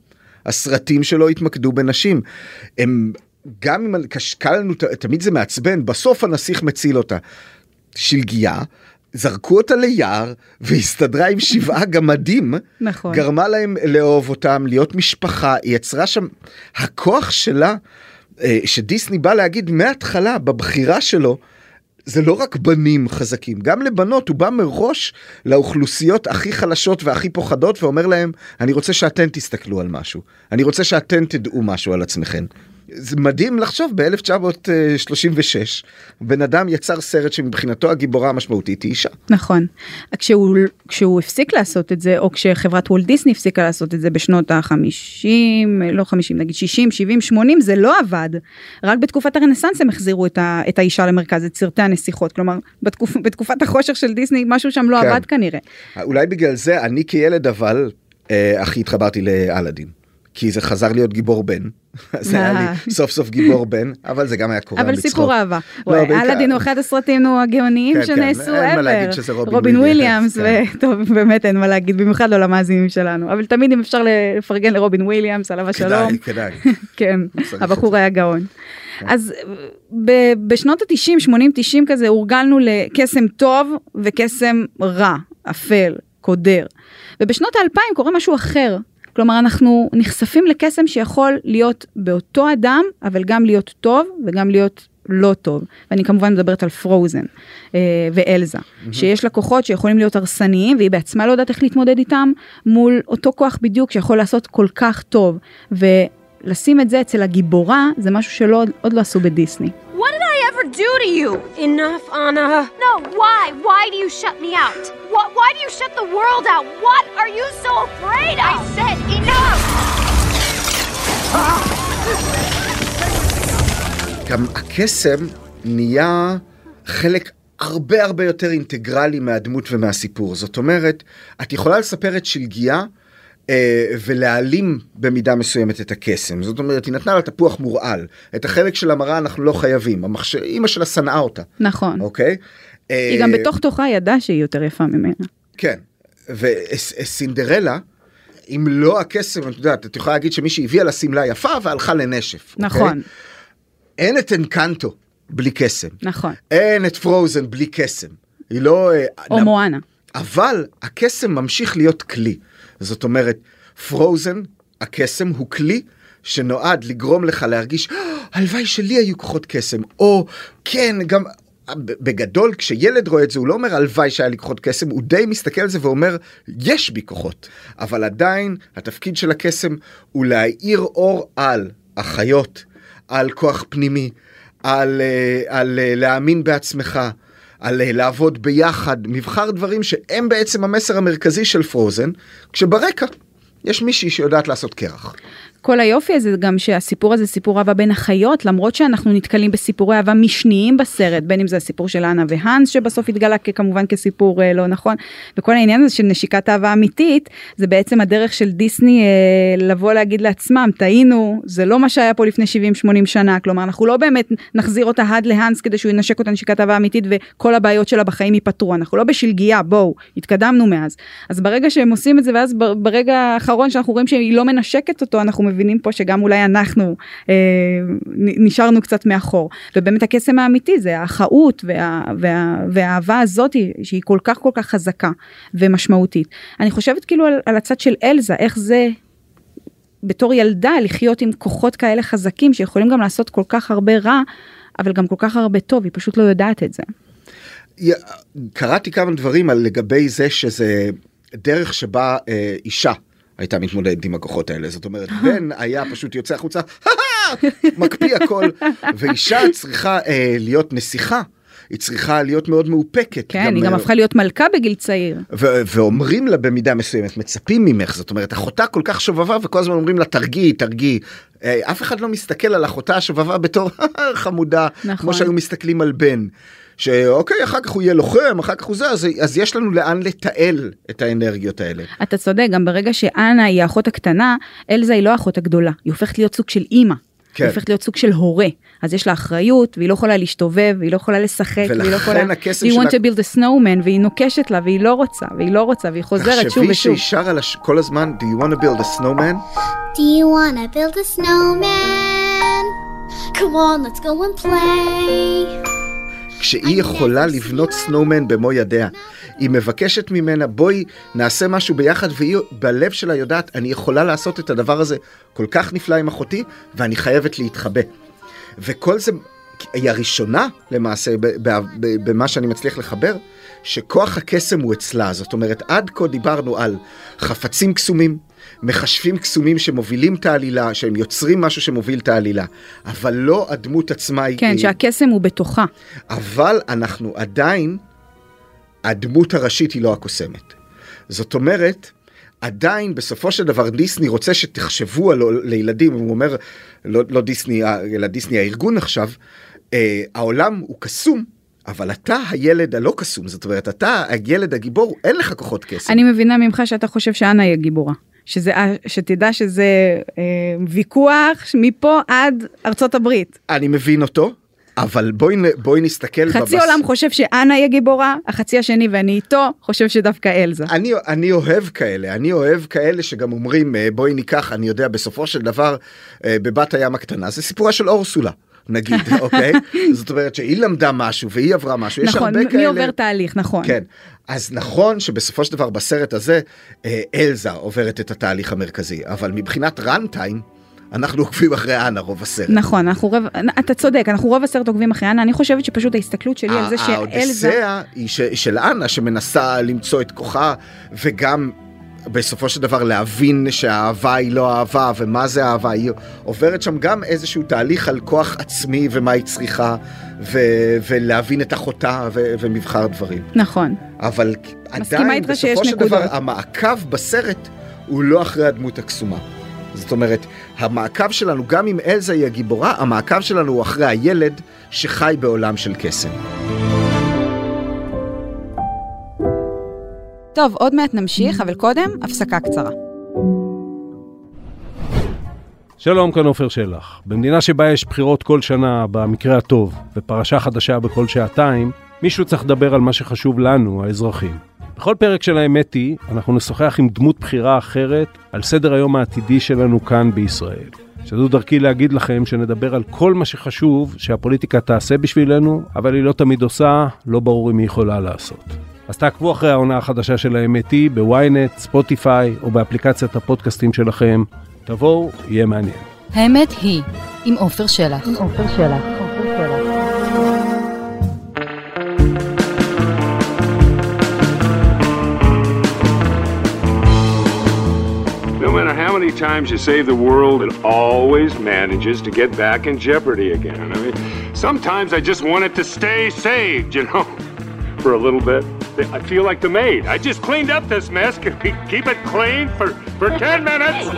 הסרטים שלו התמקדו בנשים. הם, גם אם קל לנו, תמיד זה מעצבן, בסוף הנסיך מציל אותה. שלגיה, זרקו אותה ליער והסתדרה עם שבעה גמדים, נכון. גרמה להם לאהוב אותם, להיות משפחה, היא יצרה שם, הכוח שלה, אה, שדיסני בא להגיד מההתחלה, בבחירה שלו, זה לא רק בנים חזקים, גם לבנות, הוא בא מראש לאוכלוסיות הכי חלשות והכי פוחדות ואומר להם, אני רוצה שאתן תסתכלו על משהו, אני רוצה שאתן תדעו משהו על עצמכם. זה מדהים לחשוב ב-1936 בן אדם יצר סרט שמבחינתו הגיבורה המשמעותית היא אישה. נכון. כשהוא, כשהוא הפסיק לעשות את זה, או כשחברת וולט דיסני הפסיקה לעשות את זה בשנות ה-50, לא 50, נגיד 60, 70, 80, זה לא עבד. רק בתקופת הרנסאנס הם החזירו את, ה, את האישה למרכז, את סרטי הנסיכות. כלומר, בתקופ, בתקופת החושך של דיסני, משהו שם לא כן. עבד כנראה. אולי בגלל זה אני כילד אבל אה, הכי התחברתי לאלאדין. כי זה חזר להיות גיבור בן, אז היה אה. לי סוף סוף גיבור בן, אבל זה גם היה קורה אבל. סיפור אהבה. לא, אלאדין הוא אחד הסרטים הגאוניים כן, כן, שנעשו אין מה להגיד ever. שזה רובין וויליאמס, כן. וטוב, באמת אין מה להגיד, במיוחד לא למאזינים שלנו. אבל תמיד אם אפשר לפרגן לרובין וויליאמס, עליו השלום. כדאי, כדאי. כן, הבחור זה. היה גאון. אז בשנות ה-90, 80, 90 כזה, הורגלנו לקסם טוב וקסם רע, אפל, קודר. ובשנות ה-2000 קורה משהו אחר. כלומר, אנחנו נחשפים לקסם שיכול להיות באותו אדם, אבל גם להיות טוב וגם להיות לא טוב. ואני כמובן מדברת על פרוזן אה, ואלזה, שיש לה כוחות שיכולים להיות הרסניים, והיא בעצמה לא יודעת איך להתמודד איתם, מול אותו כוח בדיוק שיכול לעשות כל כך טוב. ולשים את זה אצל הגיבורה, זה משהו שלא עוד לא עשו בדיסני. What did I ever do to you? Enough, Anna. No, why? Why do you shut me out? What? Why do you shut the world out? What are you so afraid of? I said גם הקסם נהיה חלק הרבה הרבה יותר אינטגרלי מהדמות ומהסיפור. זאת אומרת, את יכולה לספר את שלגיה אה, ולהעלים במידה מסוימת את הקסם. זאת אומרת, היא נתנה לה תפוח מורעל. את החלק של המראה אנחנו לא חייבים. המחש... אימא שלה שנאה אותה, נכון. אוקיי? היא גם בתוך תוכה ידעה שהיא יותר יפה ממנה. כן, וסינדרלה, אם לא הקסם, את יודעת, את יכולה להגיד שמישהי הביאה לה שמלה יפה והלכה לנשף. אוקיי? נכון, אין את אנקנטו בלי קסם. נכון. אין את פרוזן בלי קסם. היא לא... אה, או נ- מואנה. אבל הקסם ממשיך להיות כלי. זאת אומרת, פרוזן, הקסם הוא כלי שנועד לגרום לך להרגיש, "אה, הלוואי שלי היו כוחות קסם, או כן, גם בגדול, כשילד רואה את זה, הוא לא אומר הלוואי שהיה לי כוחות קסם, הוא די מסתכל על זה ואומר, יש בי כוחות. אבל עדיין, התפקיד של הקסם הוא להאיר אור על החיות, על כוח פנימי, על, אה, על אה, להאמין בעצמך. על אה, לעבוד ביחד, מבחר דברים שהם בעצם המסר המרכזי של פרוזן, כשברקע יש מישהי שיודעת לעשות קרח. כל היופי הזה גם שהסיפור הזה סיפור אהבה בין החיות למרות שאנחנו נתקלים בסיפורי אהבה משניים בסרט בין אם זה הסיפור של אנה והאנס שבסוף התגלה כמובן כסיפור אה, לא נכון וכל העניין הזה של נשיקת אהבה אמיתית זה בעצם הדרך של דיסני אה, לבוא להגיד לעצמם טעינו זה לא מה שהיה פה לפני 70-80 שנה כלומר אנחנו לא באמת נחזיר אותה עד להאנס כדי שהוא ינשק אותה נשיקת אהבה אמיתית וכל הבעיות שלה בחיים ייפתרו אנחנו לא בשלגיה בואו התקדמנו מאז. אז ברגע שהם עושים את זה ואז ברגע האחרון שאנחנו רואים שהיא לא מנשקת אותו אנחנו מבינים פה שגם אולי אנחנו אה, נשארנו קצת מאחור ובאמת הקסם האמיתי זה האחאות וה, וה, והאהבה הזאת שהיא כל כך כל כך חזקה ומשמעותית אני חושבת כאילו על, על הצד של אלזה איך זה בתור ילדה לחיות עם כוחות כאלה חזקים שיכולים גם לעשות כל כך הרבה רע אבל גם כל כך הרבה טוב היא פשוט לא יודעת את זה. קראתי כמה דברים על לגבי זה שזה דרך שבה אה, אישה הייתה מתמודדת עם הכוחות האלה. זאת אומרת, בן היה פשוט יוצא החוצה, מקפיא הכל, ואישה צריכה אה, להיות נסיכה. היא צריכה להיות מאוד מאופקת. כן היא גם אה, הפכה להיות מלכה בגיל צעיר. ו- ואומרים לה במידה מסוימת, מצפים ממך, זאת אומרת, אחותה כל כך שובבה וכל הזמן אומרים לה תרגיעי, תרגיעי. אה, אף אחד לא מסתכל על אחותה השובבה בתור חמודה, נכון. כמו שהיו מסתכלים על בן. שאוקיי, אחר כך הוא יהיה לוחם, אחר כך הוא זה, אז, אז יש לנו לאן לתעל את האנרגיות האלה. אתה צודק, גם ברגע שאנה היא האחות הקטנה, אלזה היא לא האחות הגדולה, היא הופכת להיות סוג של אימא. כן. היא הופכת להיות סוג של הורה, אז יש לה אחריות, והיא לא יכולה להשתובב, והיא לא יכולה לשחק, והיא לא ולכן יכולה... הקסם You want שלה- to build a snowman, והיא נוקשת לה, והיא לא רוצה, והיא לא רוצה, והיא חוזרת שוב תחשבי ושוב. שהיא שרה לש... כל הזמן, Do you want to build a snowman? Do you wanna build a snowman? Come on, let's go and play. כשהיא יכולה לבנות סנואומן במו ידיה. היא מבקשת ממנה בואי נעשה משהו ביחד והיא בלב שלה יודעת אני יכולה לעשות את הדבר הזה כל כך נפלא עם אחותי ואני חייבת להתחבא. וכל זה היא הראשונה למעשה במה שאני מצליח לחבר שכוח הקסם הוא אצלה זאת אומרת עד כה דיברנו על חפצים קסומים מכשפים קסומים שמובילים את העלילה, שהם יוצרים משהו שמוביל את העלילה, אבל לא הדמות עצמה היא... כן, שהקסם הוא בתוכה. אבל אנחנו עדיין, הדמות הראשית היא לא הקוסמת. זאת אומרת, עדיין בסופו של דבר דיסני רוצה שתחשבו על לילדים, הוא אומר, לא, לא דיסני, אלא דיסני הארגון עכשיו, אה, העולם הוא קסום. אבל אתה הילד הלא קסום, זאת אומרת, אתה הילד הגיבור, אין לך כוחות קסם. אני מבינה ממך שאתה חושב שאנה היא הגיבורה. שזה, שתדע שזה אה, ויכוח מפה עד ארצות הברית. אני מבין אותו, אבל בואי, בואי נסתכל. חצי בבס... עולם חושב שאנה היא הגיבורה, החצי השני ואני איתו חושב שדווקא אלזה. אני, אני אוהב כאלה, אני אוהב כאלה שגם אומרים אה, בואי ניקח, אני יודע, בסופו של דבר אה, בבת הים הקטנה, זה סיפורה של אורסולה. נגיד, אוקיי? זאת אומרת שהיא למדה משהו והיא עברה משהו, יש נכון, הרבה כאלה. נכון, מי עובר תהליך, נכון. כן. אז נכון שבסופו של דבר בסרט הזה אה, אלזה עוברת את התהליך המרכזי, אבל מבחינת רן-טיים, אנחנו עוקבים אחרי אנה רוב הסרט. נכון, אנחנו רוב, אתה צודק, אנחנו רוב הסרט עוקבים אחרי אנה, אני חושבת שפשוט ההסתכלות שלי על זה שאלזה... האודיסאה היא של אנה שמנסה למצוא את כוחה, וגם בסופו של דבר להבין שהאהבה היא לא אהבה ומה זה אהבה, היא עוברת שם גם איזשהו תהליך על כוח עצמי ומה היא צריכה ו- ולהבין את אחותה ו- ומבחר דברים. נכון. אבל עדיין בסופו של דבר המעקב בסרט הוא לא אחרי הדמות הקסומה. זאת אומרת, המעקב שלנו, גם אם אלזה היא הגיבורה, המעקב שלנו הוא אחרי הילד שחי בעולם של קסם. טוב, עוד מעט נמשיך, אבל קודם, הפסקה קצרה. שלום, כאן עופר שלח. במדינה שבה יש בחירות כל שנה, במקרה הטוב, ופרשה חדשה בכל שעתיים, מישהו צריך לדבר על מה שחשוב לנו, האזרחים. בכל פרק של האמת היא, אנחנו נשוחח עם דמות בחירה אחרת על סדר היום העתידי שלנו כאן בישראל. שזו דרכי להגיד לכם שנדבר על כל מה שחשוב שהפוליטיקה תעשה בשבילנו, אבל היא לא תמיד עושה, לא ברור אם היא יכולה לעשות. אז תעקבו אחרי העונה החדשה של האמת היא בוויינט, ספוטיפיי או באפליקציית הפודקאסטים שלכם. תבואו, יהיה מעניין. האמת היא, עם עופר שלח. עם עופר שלח. how many times you save the world, it always manages to get back in jeopardy again. I mean, sometimes I just want it to stay saved, you know, for a little bit. I feel like the maid. I just cleaned up this mess. Keep it clean for, for 10 minutes.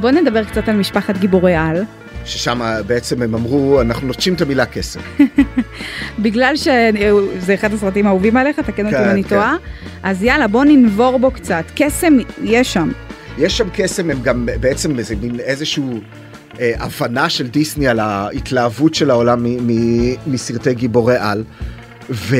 בוא נדבר קצת על משפחת גיבורי על. ששם בעצם הם אמרו, אנחנו נוטשים את המילה קסם. בגלל שזה אחד הסרטים האהובים עליך, תקן אותי אם אני כן, טועה, כן. אז יאללה, בוא ננבור בו קצת. קסם יש שם. יש שם קסם, הם גם בעצם איזה מין איזשהו אה, הבנה של דיסני על ההתלהבות של העולם מסרטי גיבורי על. ו,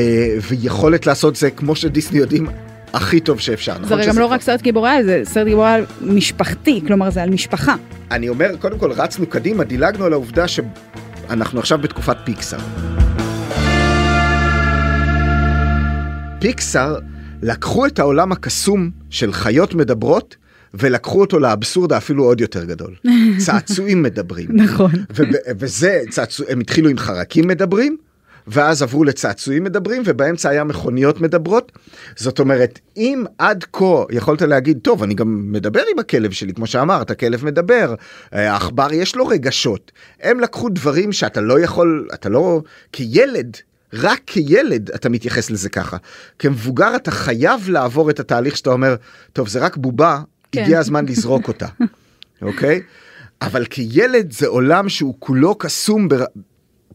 ויכולת לעשות זה כמו שדיסני יודעים הכי טוב שאפשר. נכון זה גם לא רק סרט גיבורי על, זה סרט גיבורי על משפחתי, כלומר זה על משפחה. אני אומר, קודם כל רצנו קדימה, דילגנו על העובדה שאנחנו עכשיו בתקופת פיקסאר. פיקסאר לקחו את העולם הקסום של חיות מדברות ולקחו אותו לאבסורד האפילו עוד יותר גדול. צעצועים מדברים. נכון. וזה, צעצוע, הם התחילו עם חרקים מדברים, ואז עברו לצעצועים מדברים, ובאמצע היה מכוניות מדברות. זאת אומרת, אם עד כה יכולת להגיד, טוב, אני גם מדבר עם הכלב שלי, כמו שאמרת, הכלב מדבר, העכבר יש לו רגשות. הם לקחו דברים שאתה לא יכול, אתה לא, כילד, רק כילד אתה מתייחס לזה ככה. כמבוגר אתה חייב לעבור את התהליך שאתה אומר, טוב, זה רק בובה, כן. הגיע הזמן לזרוק אותה, אוקיי? אבל כילד זה עולם שהוא כולו קסום בר...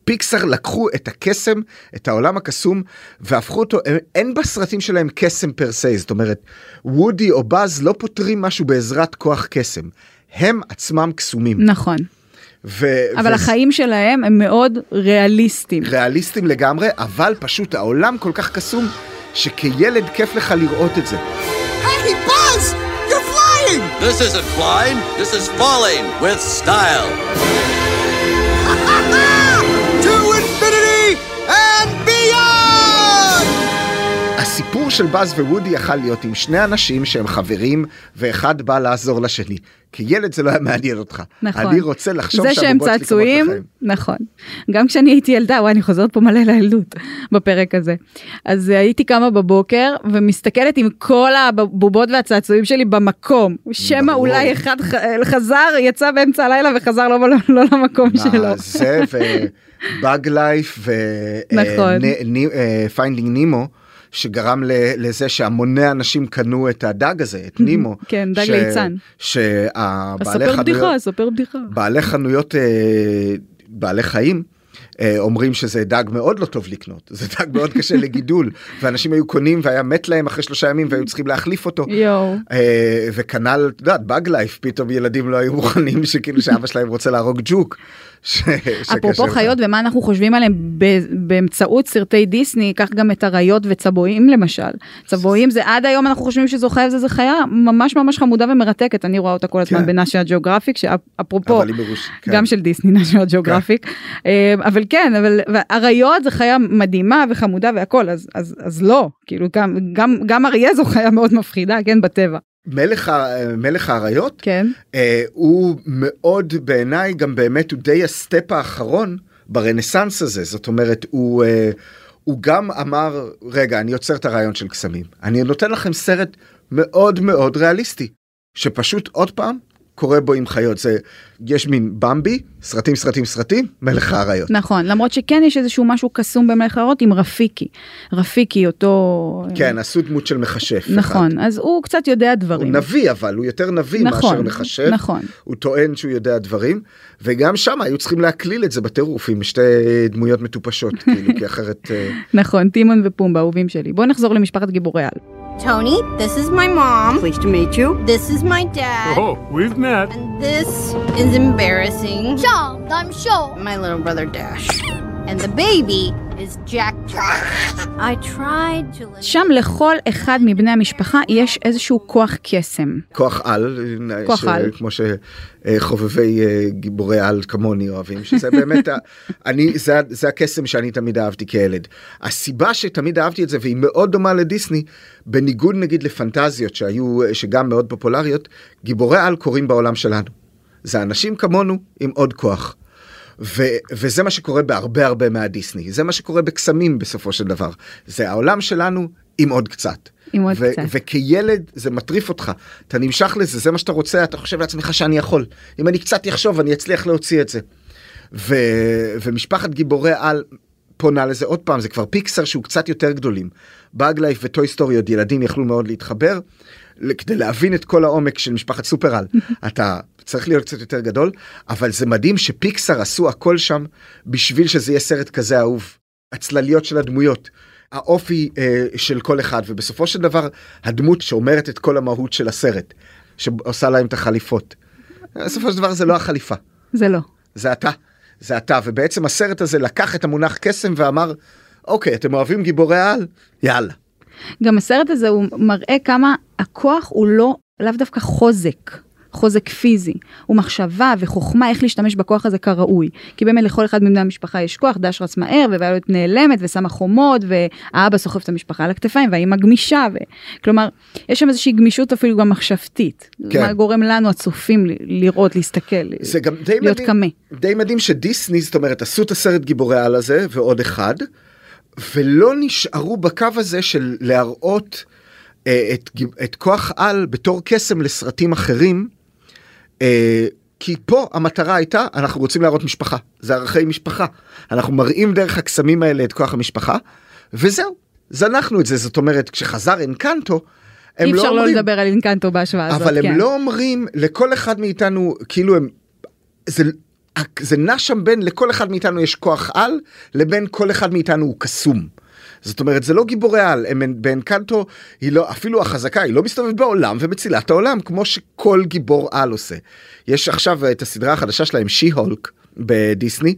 פיקסר לקחו את הקסם, את העולם הקסום, והפכו אותו, אין בסרטים שלהם קסם פר סי, זאת אומרת, וודי או באז לא פותרים משהו בעזרת כוח קסם. הם עצמם קסומים. נכון. ו- אבל ו- החיים שלהם הם מאוד ריאליסטיים. ריאליסטיים לגמרי, אבל פשוט העולם כל כך קסום, שכילד כיף לך לראות את זה. היי, באז! You're flying! This isn't flying, this is falling with style. של באז ווודי יכל להיות עם שני אנשים שהם חברים ואחד בא לעזור לשני. כילד זה לא היה מעניין אותך. נכון. אני רוצה לחשוב זה שהם צעצועים. נכון. גם כשאני הייתי ילדה, וואי, אני חוזרת פה מלא לילדות בפרק הזה. אז אה, הייתי קמה בבוקר ומסתכלת עם כל הבובות והצעצועים שלי במקום. שמא. אולי אחד ח- חזר, יצא באמצע הלילה וחזר לא, לא, לא למקום שלו. מה זה ו Bug's Life נכון. ו Finding Nemo. שגרם לזה שהמוני אנשים קנו את הדג הזה, את נימו. כן, דג ש- ליצן. שהבעלי ספר בדיחה, חנויות, ספר בדיחה. בעלי חנויות אה, בעלי חיים אומרים שזה דג מאוד לא טוב לקנות, זה דג מאוד קשה לגידול, ואנשים היו קונים והיה מת להם אחרי שלושה ימים והיו צריכים להחליף אותו. יואו. אה, וכנ"ל, את יודעת, באג לייף, פתאום ילדים לא היו מוכנים שכאילו שאבא שלהם רוצה להרוג ג'וק. אפרופו. חיות ומה אנחנו חושבים עליהם באמצעות סרטי דיסני, קח גם את אריות וצבועים למשל. צבועים זה עד היום אנחנו חושבים שזו חיה וזה חיה ממש ממש חמודה ומרתקת, אני רואה אותה כל הזמן כן. בנאשיה ג'אוגרפיק, שאפרופו, כן. גם של דיסני National Geographic, אה, אבל כן, אבל אריות זה חיה מדהימה וחמודה והכל, אז, אז, אז לא, כאילו גם, גם, גם אריה זו חיה מאוד מפחידה, כן, בטבע. מלך, מלך האריות, כן. אה, הוא מאוד בעיניי גם באמת הוא די ה step האחרון ברנסאנס הזה זאת אומרת הוא אה, הוא גם אמר רגע אני יוצר את הרעיון של קסמים אני נותן לכם סרט מאוד מאוד ריאליסטי שפשוט עוד פעם קורה בו עם חיות זה יש מין במבי סרטים סרטים סרטים מלך האריות. נכון, למרות שכן יש איזשהו משהו קסום במלך האריות עם רפיקי. רפיקי אותו... כן עשו דמות של מכשף. אחד. נכון, אז הוא קצת יודע הוא דברים. נביא אבל הוא יותר נביא נכון, מאשר מכשף. נכון. הוא טוען שהוא יודע דברים וגם שם היו צריכים להקליל את זה בטירוף עם שתי דמויות מטופשות כאילו כי אחרת אה, נכון, טימון ופומבה, אהובים שלי. בואו נחזור למשפחת גיבורי על. Tony, this is my mom. Pleased to meet you. This is my dad. Oh, we've met. And this is embarrassing. Charmed, I'm sure. My little brother Dash. And the baby שם לכל אחד מבני המשפחה יש איזשהו כוח קסם. כוח על, כוח ש- על. כמו שחובבי אה, גיבורי על כמוני אוהבים, שזה באמת, ה- אני, זה, זה הקסם שאני תמיד אהבתי כילד. הסיבה שתמיד אהבתי את זה, והיא מאוד דומה לדיסני, בניגוד נגיד לפנטזיות שהיו, שגם מאוד פופולריות, גיבורי על קורים בעולם שלנו. זה אנשים כמונו עם עוד כוח. ו- וזה מה שקורה בהרבה הרבה מהדיסני, זה מה שקורה בקסמים בסופו של דבר. זה העולם שלנו עם עוד קצת. עם עוד ו- קצת. וכילד זה מטריף אותך, אתה נמשך לזה, זה מה שאתה רוצה, אתה חושב לעצמך שאני יכול. אם אני קצת אחשוב אני אצליח להוציא את זה. ו- ומשפחת גיבורי על פונה לזה עוד פעם, זה כבר פיקסר שהוא קצת יותר גדולים. באג לייף וטוי סטורי עוד ילדים יכלו מאוד להתחבר. כדי להבין את כל העומק של משפחת סופרל אתה צריך להיות קצת יותר גדול אבל זה מדהים שפיקסר עשו הכל שם בשביל שזה יהיה סרט כזה אהוב. הצלליות של הדמויות האופי אה, של כל אחד ובסופו של דבר הדמות שאומרת את כל המהות של הסרט שעושה להם את החליפות. בסופו של דבר זה לא החליפה זה לא. זה אתה זה אתה ובעצם הסרט הזה לקח את המונח קסם ואמר אוקיי אתם אוהבים גיבורי על יאללה. גם הסרט הזה הוא מראה כמה הכוח הוא לא, לאו דווקא חוזק. חוזק פיזי, הוא מחשבה וחוכמה איך להשתמש בכוח הזה כראוי. כי באמת לכל אחד מבני המשפחה יש כוח, דש רץ מהר, וויולט נעלמת ושמה חומות, והאבא סוחב את המשפחה על הכתפיים, והאימא גמישה, ו... כלומר, יש שם איזושהי גמישות אפילו גם מחשבתית. כן. מה גורם לנו הצופים לראות, להסתכל, זה גם די להיות קמה. די מדהים שדיסני זאת אומרת עשו את הסרט גיבורי על הזה ועוד אחד ולא נשארו בקו הזה של להראות אה, את, את כוח על בתור קסם לסרטים אחרים. אה, כי פה המטרה הייתה אנחנו רוצים להראות משפחה זה ערכי משפחה אנחנו מראים דרך הקסמים האלה את כוח המשפחה וזהו זנחנו את זה זאת אומרת כשחזר אנקנטו. הם אי לא אפשר לא אומרים, לדבר על אינקנטו בהשוואה הזאת, אבל הם כן. לא אומרים לכל אחד מאיתנו כאילו הם זה, זה נע שם בין לכל אחד מאיתנו יש כוח על לבין כל אחד מאיתנו הוא קסום. זאת אומרת זה לא גיבורי על הם באנקנטו היא לא אפילו החזקה היא לא מסתובבת בעולם ומצילה את העולם כמו שכל גיבור על עושה. יש עכשיו את הסדרה החדשה שלהם שי הולק בדיסני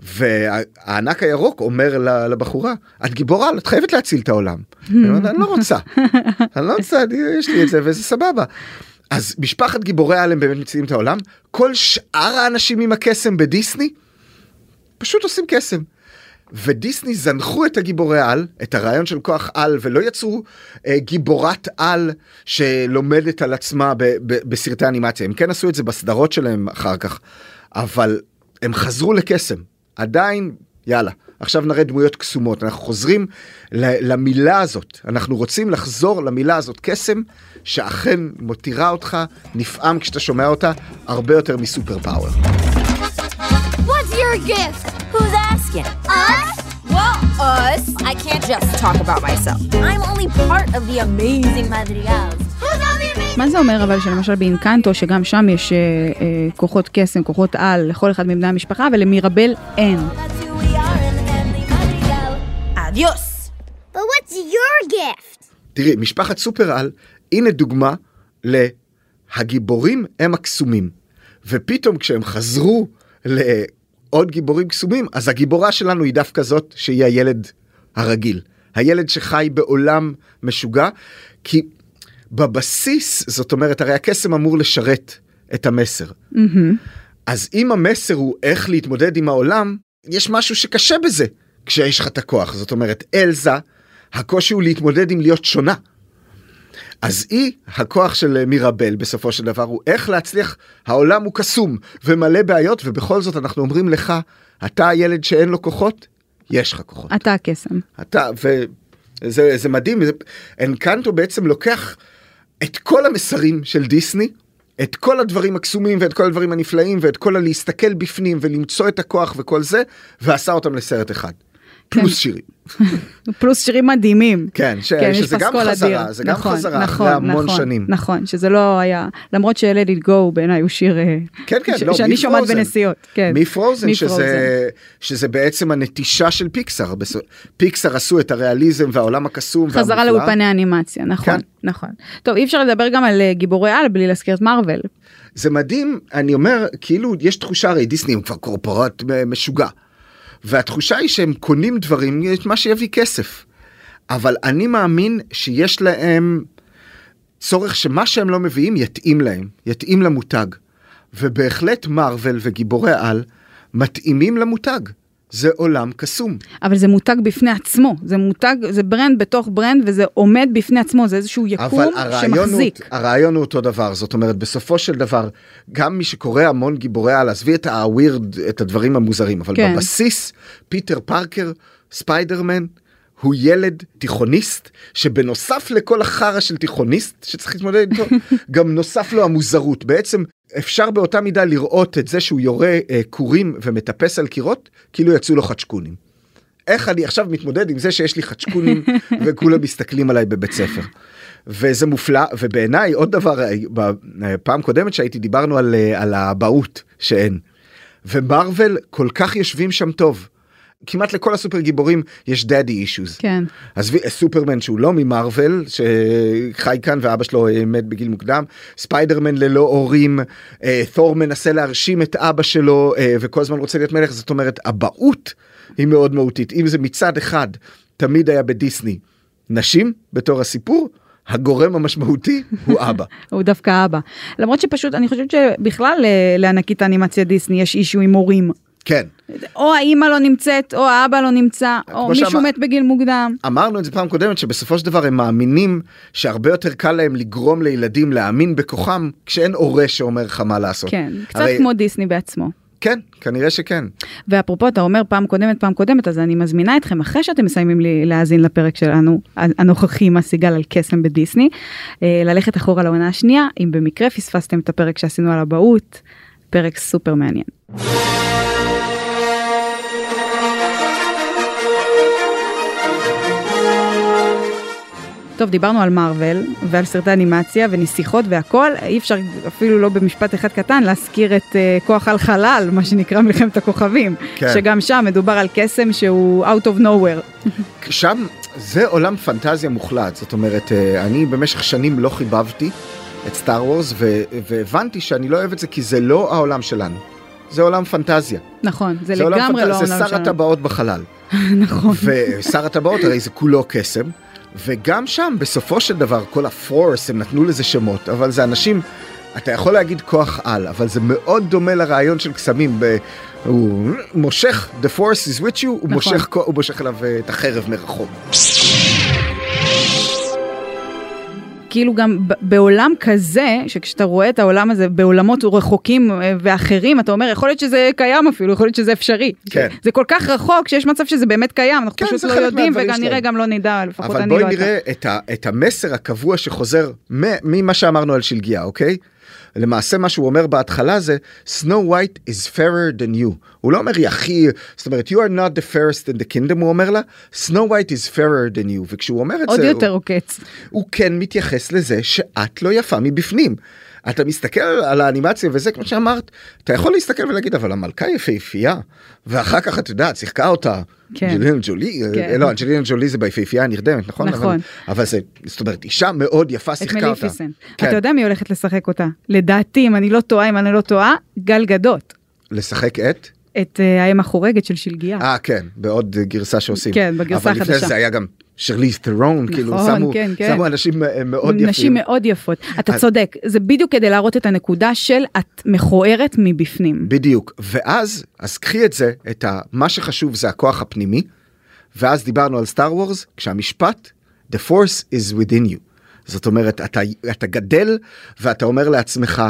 והענק הירוק אומר לבחורה את גיבור על את חייבת להציל את העולם. היא אומרת, אני לא רוצה אני לא רוצה יש לי את זה וזה סבבה. אז משפחת גיבורי על הם באמת מצילים את העולם כל שאר האנשים עם הקסם בדיסני פשוט עושים קסם. ודיסני זנחו את הגיבורי על, את הרעיון של כוח על, ולא יצרו אה, גיבורת על שלומדת על עצמה ב- ב- בסרטי אנימציה. הם כן עשו את זה בסדרות שלהם אחר כך, אבל הם חזרו לקסם. עדיין, יאללה, עכשיו נראה דמויות קסומות. אנחנו חוזרים למילה הזאת, אנחנו רוצים לחזור למילה הזאת קסם, שאכן מותירה אותך נפעם כשאתה שומע אותה, הרבה יותר מסופר פאוור. What's your gift? Who's asking? Us? Well, us. I can't just talk about myself. I'm only part of the amazing madrigals. Who's on the amazing? מה זה אומר אבל שלמשל באינקנטו, שגם שם יש אה, אה, כוחות קסם, כוחות על לכל אחד מבני המשפחה, ולמירבל אין. Adios. But what's your gift? תראי, משפחת סופר על, הנה דוגמה להגיבורים הם הקסומים. ופתאום כשהם חזרו לעוד גיבורים קסומים, אז הגיבורה שלנו היא דווקא זאת שהיא הילד הרגיל. הילד שחי בעולם משוגע, כי בבסיס, זאת אומרת, הרי הקסם אמור לשרת את המסר. מהמם. אז אם המסר הוא איך להתמודד עם העולם, יש משהו שקשה בזה כשיש לך את הכוח. זאת אומרת, אלזה, הקושי הוא להתמודד עם להיות שונה. אז היא, הכוח של מירבל בסופו של דבר הוא איך להצליח, העולם הוא קסום ומלא בעיות ובכל זאת אנחנו אומרים לך, אתה הילד שאין לו כוחות, יש לך כוחות. אתה הקסם. אתה, וזה זה מדהים, זה- אנקנטו בעצם לוקח את כל המסרים של דיסני, את כל הדברים הקסומים ואת כל הדברים הנפלאים ואת כל הלהסתכל בפנים ולמצוא את הכוח וכל זה, ועשה אותם לסרט אחד. פלוס שירים. פלוס שירים מדהימים. כן, ש- יש שזה גם חזרה, אדיר. זה גם נכון, חזרה נכון, אחרי המון נכון, שנים. נכון, שזה לא היה, למרות ש-Let it go בעיניי הוא שיר אה, כן, כן, ש- לא, שאני שומעת. בנסיעות. כן. מפרוזן, שזה. שזה בעצם הנטישה של פיקסאר. פיקסאר עשו את הריאליזם והעולם הקסום חזרה. לאולפני האנימציה, נכון, כן. נכון. טוב, אי אפשר לדבר גם על אה, גיבורי על בלי להזכיר את מארוול. זה מדהים, אני אומר, כאילו, יש תחושה, הרי דיסני הוא כבר corporate אה, משוגע. והתחושה היא שהם קונים דברים, את מה שיביא כסף. אבל אני מאמין שיש להם צורך שמה שהם לא מביאים יתאים להם, יתאים למותג. ובהחלט מארוול וגיבורי על מתאימים למותג. זה עולם קסום. אבל זה מותג בפני עצמו, זה מותג, זה brand בתוך brand וזה עומד בפני עצמו, זה איזשהו יקום אבל שמחזיק. הרעיון הוא אותו דבר, זאת אומרת, בסופו של דבר, גם מי שקורא המון גיבורי על, עזבי את ה weird, את הדברים המוזרים, אבל כן. בבסיס, פיטר פארקר, ספיידרמן, הוא ילד תיכוניסט, שבנוסף לכל החרא של תיכוניסט שצריך להתמודד איתו, גם נוסף לו המוזרות. בעצם אפשר באותה מידה לראות את זה שהוא יורה אה, קורים ומטפס על קירות, כאילו יצאו לו חצ'קונים. איך אני עכשיו מתמודד עם זה שיש לי חצ'קונים וכולם מסתכלים עליי בבית ספר. וזה מופלא ובעיניי עוד דבר אה, בפעם קודמת שהייתי דיברנו על, אה, על האבהות שאין. ומארוול כל כך יושבים שם טוב. כמעט לכל הסופר גיבורים יש daddy issues. כן. עזבי סופרמן שהוא לא ממארוול שחי כאן ואבא שלו אה, מת בגיל מוקדם ספיידרמן ללא הורים אה, תור מנסה להרשים את אבא שלו אה, וכל הזמן רוצה להיות מלך זאת אומרת אבהות היא מאוד מהותית אם זה מצד אחד תמיד היה בדיסני נשים בתור הסיפור הגורם המשמעותי הוא אבא. הוא דווקא אבא. למרות שפשוט אני חושבת שבכלל לענקית האנימציה דיסני יש אישו עם הורים. כן או האימא לא נמצאת, או האבא לא נמצא, או מישהו שאמר- מת בגיל מוקדם. אמרנו את זה פעם קודמת שבסופו של דבר הם מאמינים שהרבה יותר קל להם לגרום לילדים להאמין בכוחם כשאין הורה שאומר לך מה לעשות. כן, קצת הרי- כמו דיסני בעצמו. כן, כנראה שכן. ואפרופו אתה אומר פעם קודמת פעם קודמת אז אני מזמינה אתכם אחרי שאתם מסיימים לי להאזין לפרק שלנו הנוכחי עם הסיגל על קסם בדיסני אה, ללכת אחורה לעונה השנייה אם במקרה פספסתם את הפרק שעשינו על אבהות פרק סופר מעניין. טוב דיברנו על מארוול ועל סרטי אנימציה ונסיכות והכל אי אפשר אפילו לא במשפט אחד קטן להזכיר את uh, כוח על חלל מה שנקרא מלחמת הכוכבים כן. שגם שם מדובר על קסם שהוא out of nowhere. שם זה עולם פנטזיה מוחלט זאת אומרת אה, אני במשך שנים לא חיבבתי את סטאר וורס והבנתי שאני לא אוהב את זה כי זה לא העולם שלנו. זה עולם פנטזיה. נכון זה, זה לגמרי פנטזיה, לא זה העולם שר שלנו. הטבעות בחלל. נכון. ושר הטבעות הרי זה כולו קסם. וגם שם בסופו של דבר כל הפורס הם נתנו לזה שמות אבל זה אנשים אתה יכול להגיד כוח על אבל זה מאוד דומה לרעיון של קסמים ב- הוא מושך, the force is with you, הוא נכון. מושך, הוא מושך אליו אה, את החרב מרחוק. כאילו גם בעולם כזה, שכשאתה רואה את העולם הזה בעולמות רחוקים אה, ואחרים, אתה אומר, יכול להיות שזה קיים אפילו, יכול להיות שזה אפשרי. כן. זה כל כך רחוק שיש מצב שזה באמת קיים, אנחנו כן, פשוט לא יודעים, מהדברים וגם נראה שלהם. גם לא נדע, לפחות אבל אני בואי לא אתה. נראה את, ה, את המסר הקבוע שחוזר ממה שאמרנו על שלגיה, אוקיי? למעשה מה שהוא אומר בהתחלה זה Snow White is fairer than you. הוא לא אומר היא הכי, זאת אומרת you are not the fairest in the kingdom, הוא אומר לה Snow White is fairer than you. וכשהוא אומר את עוד זה, יותר הוא, עוקץ. הוא כן מתייחס לזה שאת לא יפה מבפנים. אתה מסתכל על האנימציה וזה כמו שאמרת, אתה יכול להסתכל ולהגיד אבל המלכה יפהפייה, ואחר כך את יודעת, שיחקה אותה. כן. אנג'לינה ג'ולי, כן. לא, אנג'לינה ג'ולי זה ביפהפייה הנרדמת, נכון? נכון. אבל, אבל זה, זאת אומרת, אישה מאוד יפה את שיחקה אותה. מליפיסנט. כן. אתה יודע מי הולכת לשחק אותה? לדעתי, אם אני לא טועה, אם אני לא טועה, גל גדות. לשחק את? את אה, האם החורגת של שלגיה. אה, כן, בעוד גרסה שעושים. כן, בגרסה אבל לפני החדשה. זה היה גם שרליז ת'רון, כאילו, נכון, שמו, כן, כן. שמו אנשים אה, מאוד יפים. נשים מאוד יפות. אתה אז- צודק, זה בדיוק כדי להראות את הנקודה של את מכוערת מבפנים. בדיוק, ואז, אז קחי את זה, את ה, מה שחשוב זה הכוח הפנימי, ואז דיברנו על סטאר וורס, כשהמשפט, the force is within you. זאת אומרת, אתה, אתה גדל ואתה אומר לעצמך,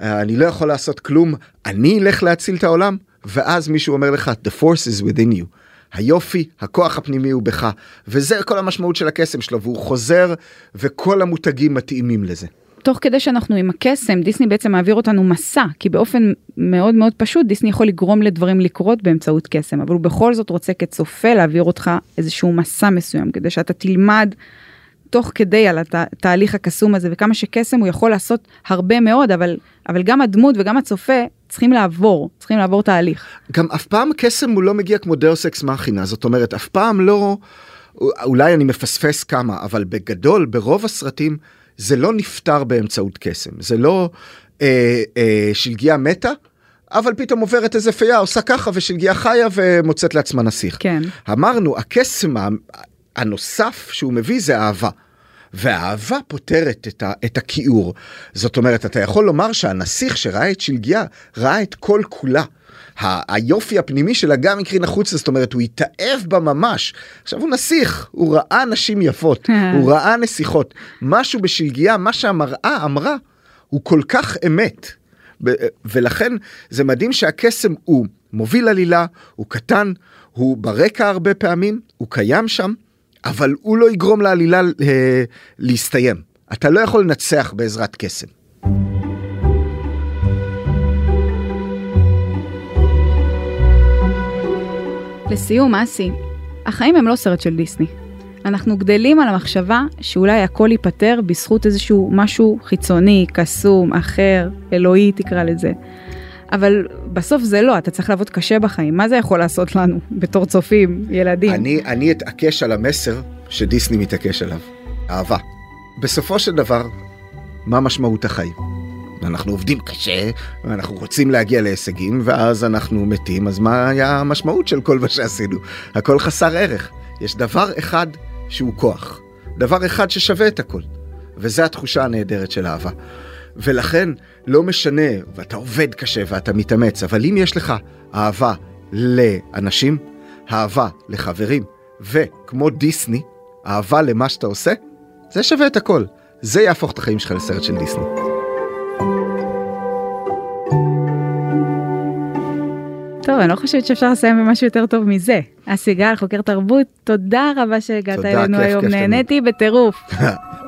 "אה, אני לא יכול לעשות כלום, אני אלך להציל את העולם, ואז מישהו אומר לך, the force is within you. היופי, הכוח הפנימי הוא בך, וזה כל המשמעות של הקסם שלו, והוא חוזר, וכל המותגים מתאימים לזה. תוך כדי שאנחנו עם הקסם, דיסני בעצם מעביר אותנו מסע, כי באופן מאוד מאוד פשוט דיסני יכול לגרום לדברים לקרות באמצעות קסם, אבל הוא בכל זאת רוצה כצופה להעביר אותך איזשהו מסע מסוים, כדי שאתה תלמד תוך כדי על התהליך הקסום הזה, וכמה שקסם הוא יכול לעשות הרבה מאוד, אבל, אבל גם הדמות וגם הצופה צריכים לעבור, צריכים לעבור תהליך. גם אף פעם קסם הוא לא מגיע כמו דאוס אקס מכינה, זאת אומרת, אף פעם לא, אולי אני מפספס כמה, אבל בגדול, ברוב הסרטים, זה לא נפתר באמצעות קסם, זה לא אה, אה, שלגיה מתה, אבל פתאום עוברת איזה פייה, עושה ככה, ושלגיה חיה ומוצאת לעצמה נסיך. כן. אמרנו, הקסם הנוסף שהוא מביא זה אהבה. והאהבה פותרת את, ה, את הכיעור. זאת אומרת, אתה יכול לומר שהנסיך שראה את שלגיה, ראה את כל כולה. ה- היופי הפנימי שלה גם הקרין החוצה, זאת אומרת, הוא התאהב בה ממש. עכשיו הוא נסיך, הוא ראה נשים יפות, הוא ראה נסיכות. משהו בשלגיה, מה שהמראה אמרה, הוא כל כך אמת. ולכן זה מדהים שהקסם הוא מוביל עלילה, הוא קטן, הוא ברקע הרבה פעמים, הוא קיים שם, אבל הוא לא יגרום לעלילה אה, להסתיים. אתה לא יכול לנצח בעזרת קסם. לסיום, אסי, החיים הם לא סרט של דיסני. אנחנו גדלים על המחשבה שאולי הכל ייפתר בזכות איזשהו משהו חיצוני, קסום, אחר, אלוהי תקרא לזה. אבל בסוף זה לא, אתה צריך לעבוד קשה בחיים. מה זה יכול לעשות לנו בתור צופים, ילדים? אני, אני אתעקש על המסר שדיסני מתעקש עליו, אהבה. בסופו של דבר, מה משמעות החיים? אנחנו עובדים קשה, ואנחנו רוצים להגיע להישגים, ואז אנחנו מתים, אז מה היה המשמעות של כל מה שעשינו? הכל חסר ערך. יש דבר אחד שהוא כוח, דבר אחד ששווה את הכל, וזה התחושה הנהדרת של אהבה. ולכן, לא משנה, ואתה עובד קשה ואתה מתאמץ, אבל אם יש לך אהבה לאנשים, אהבה לחברים, וכמו דיסני, אהבה למה שאתה עושה, זה שווה את הכל. זה יהפוך את החיים שלך לסרט של דיסני. טוב, אני לא חושבת שאפשר לסיים במשהו יותר טוב מזה. אסי גל, חוקר תרבות, תודה רבה שהגעת אלינו היום. נהניתי בטירוף.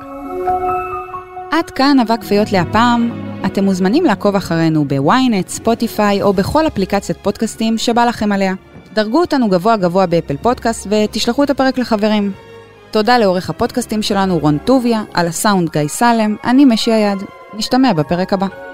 עד כאן אבק פיות להפעם. אתם מוזמנים לעקוב אחרינו ב ynet, ספוטיפיי או בכל אפליקציית פודקאסטים שבא לכם עליה. דרגו אותנו גבוה גבוה ב Apple Podcast ותשלחו את הפרק לחברים. תודה לעורך הפודקאסטים שלנו רון טוביה, על הסאונד גיא סלם, אני משי היד. נשתמע בפרק הבא.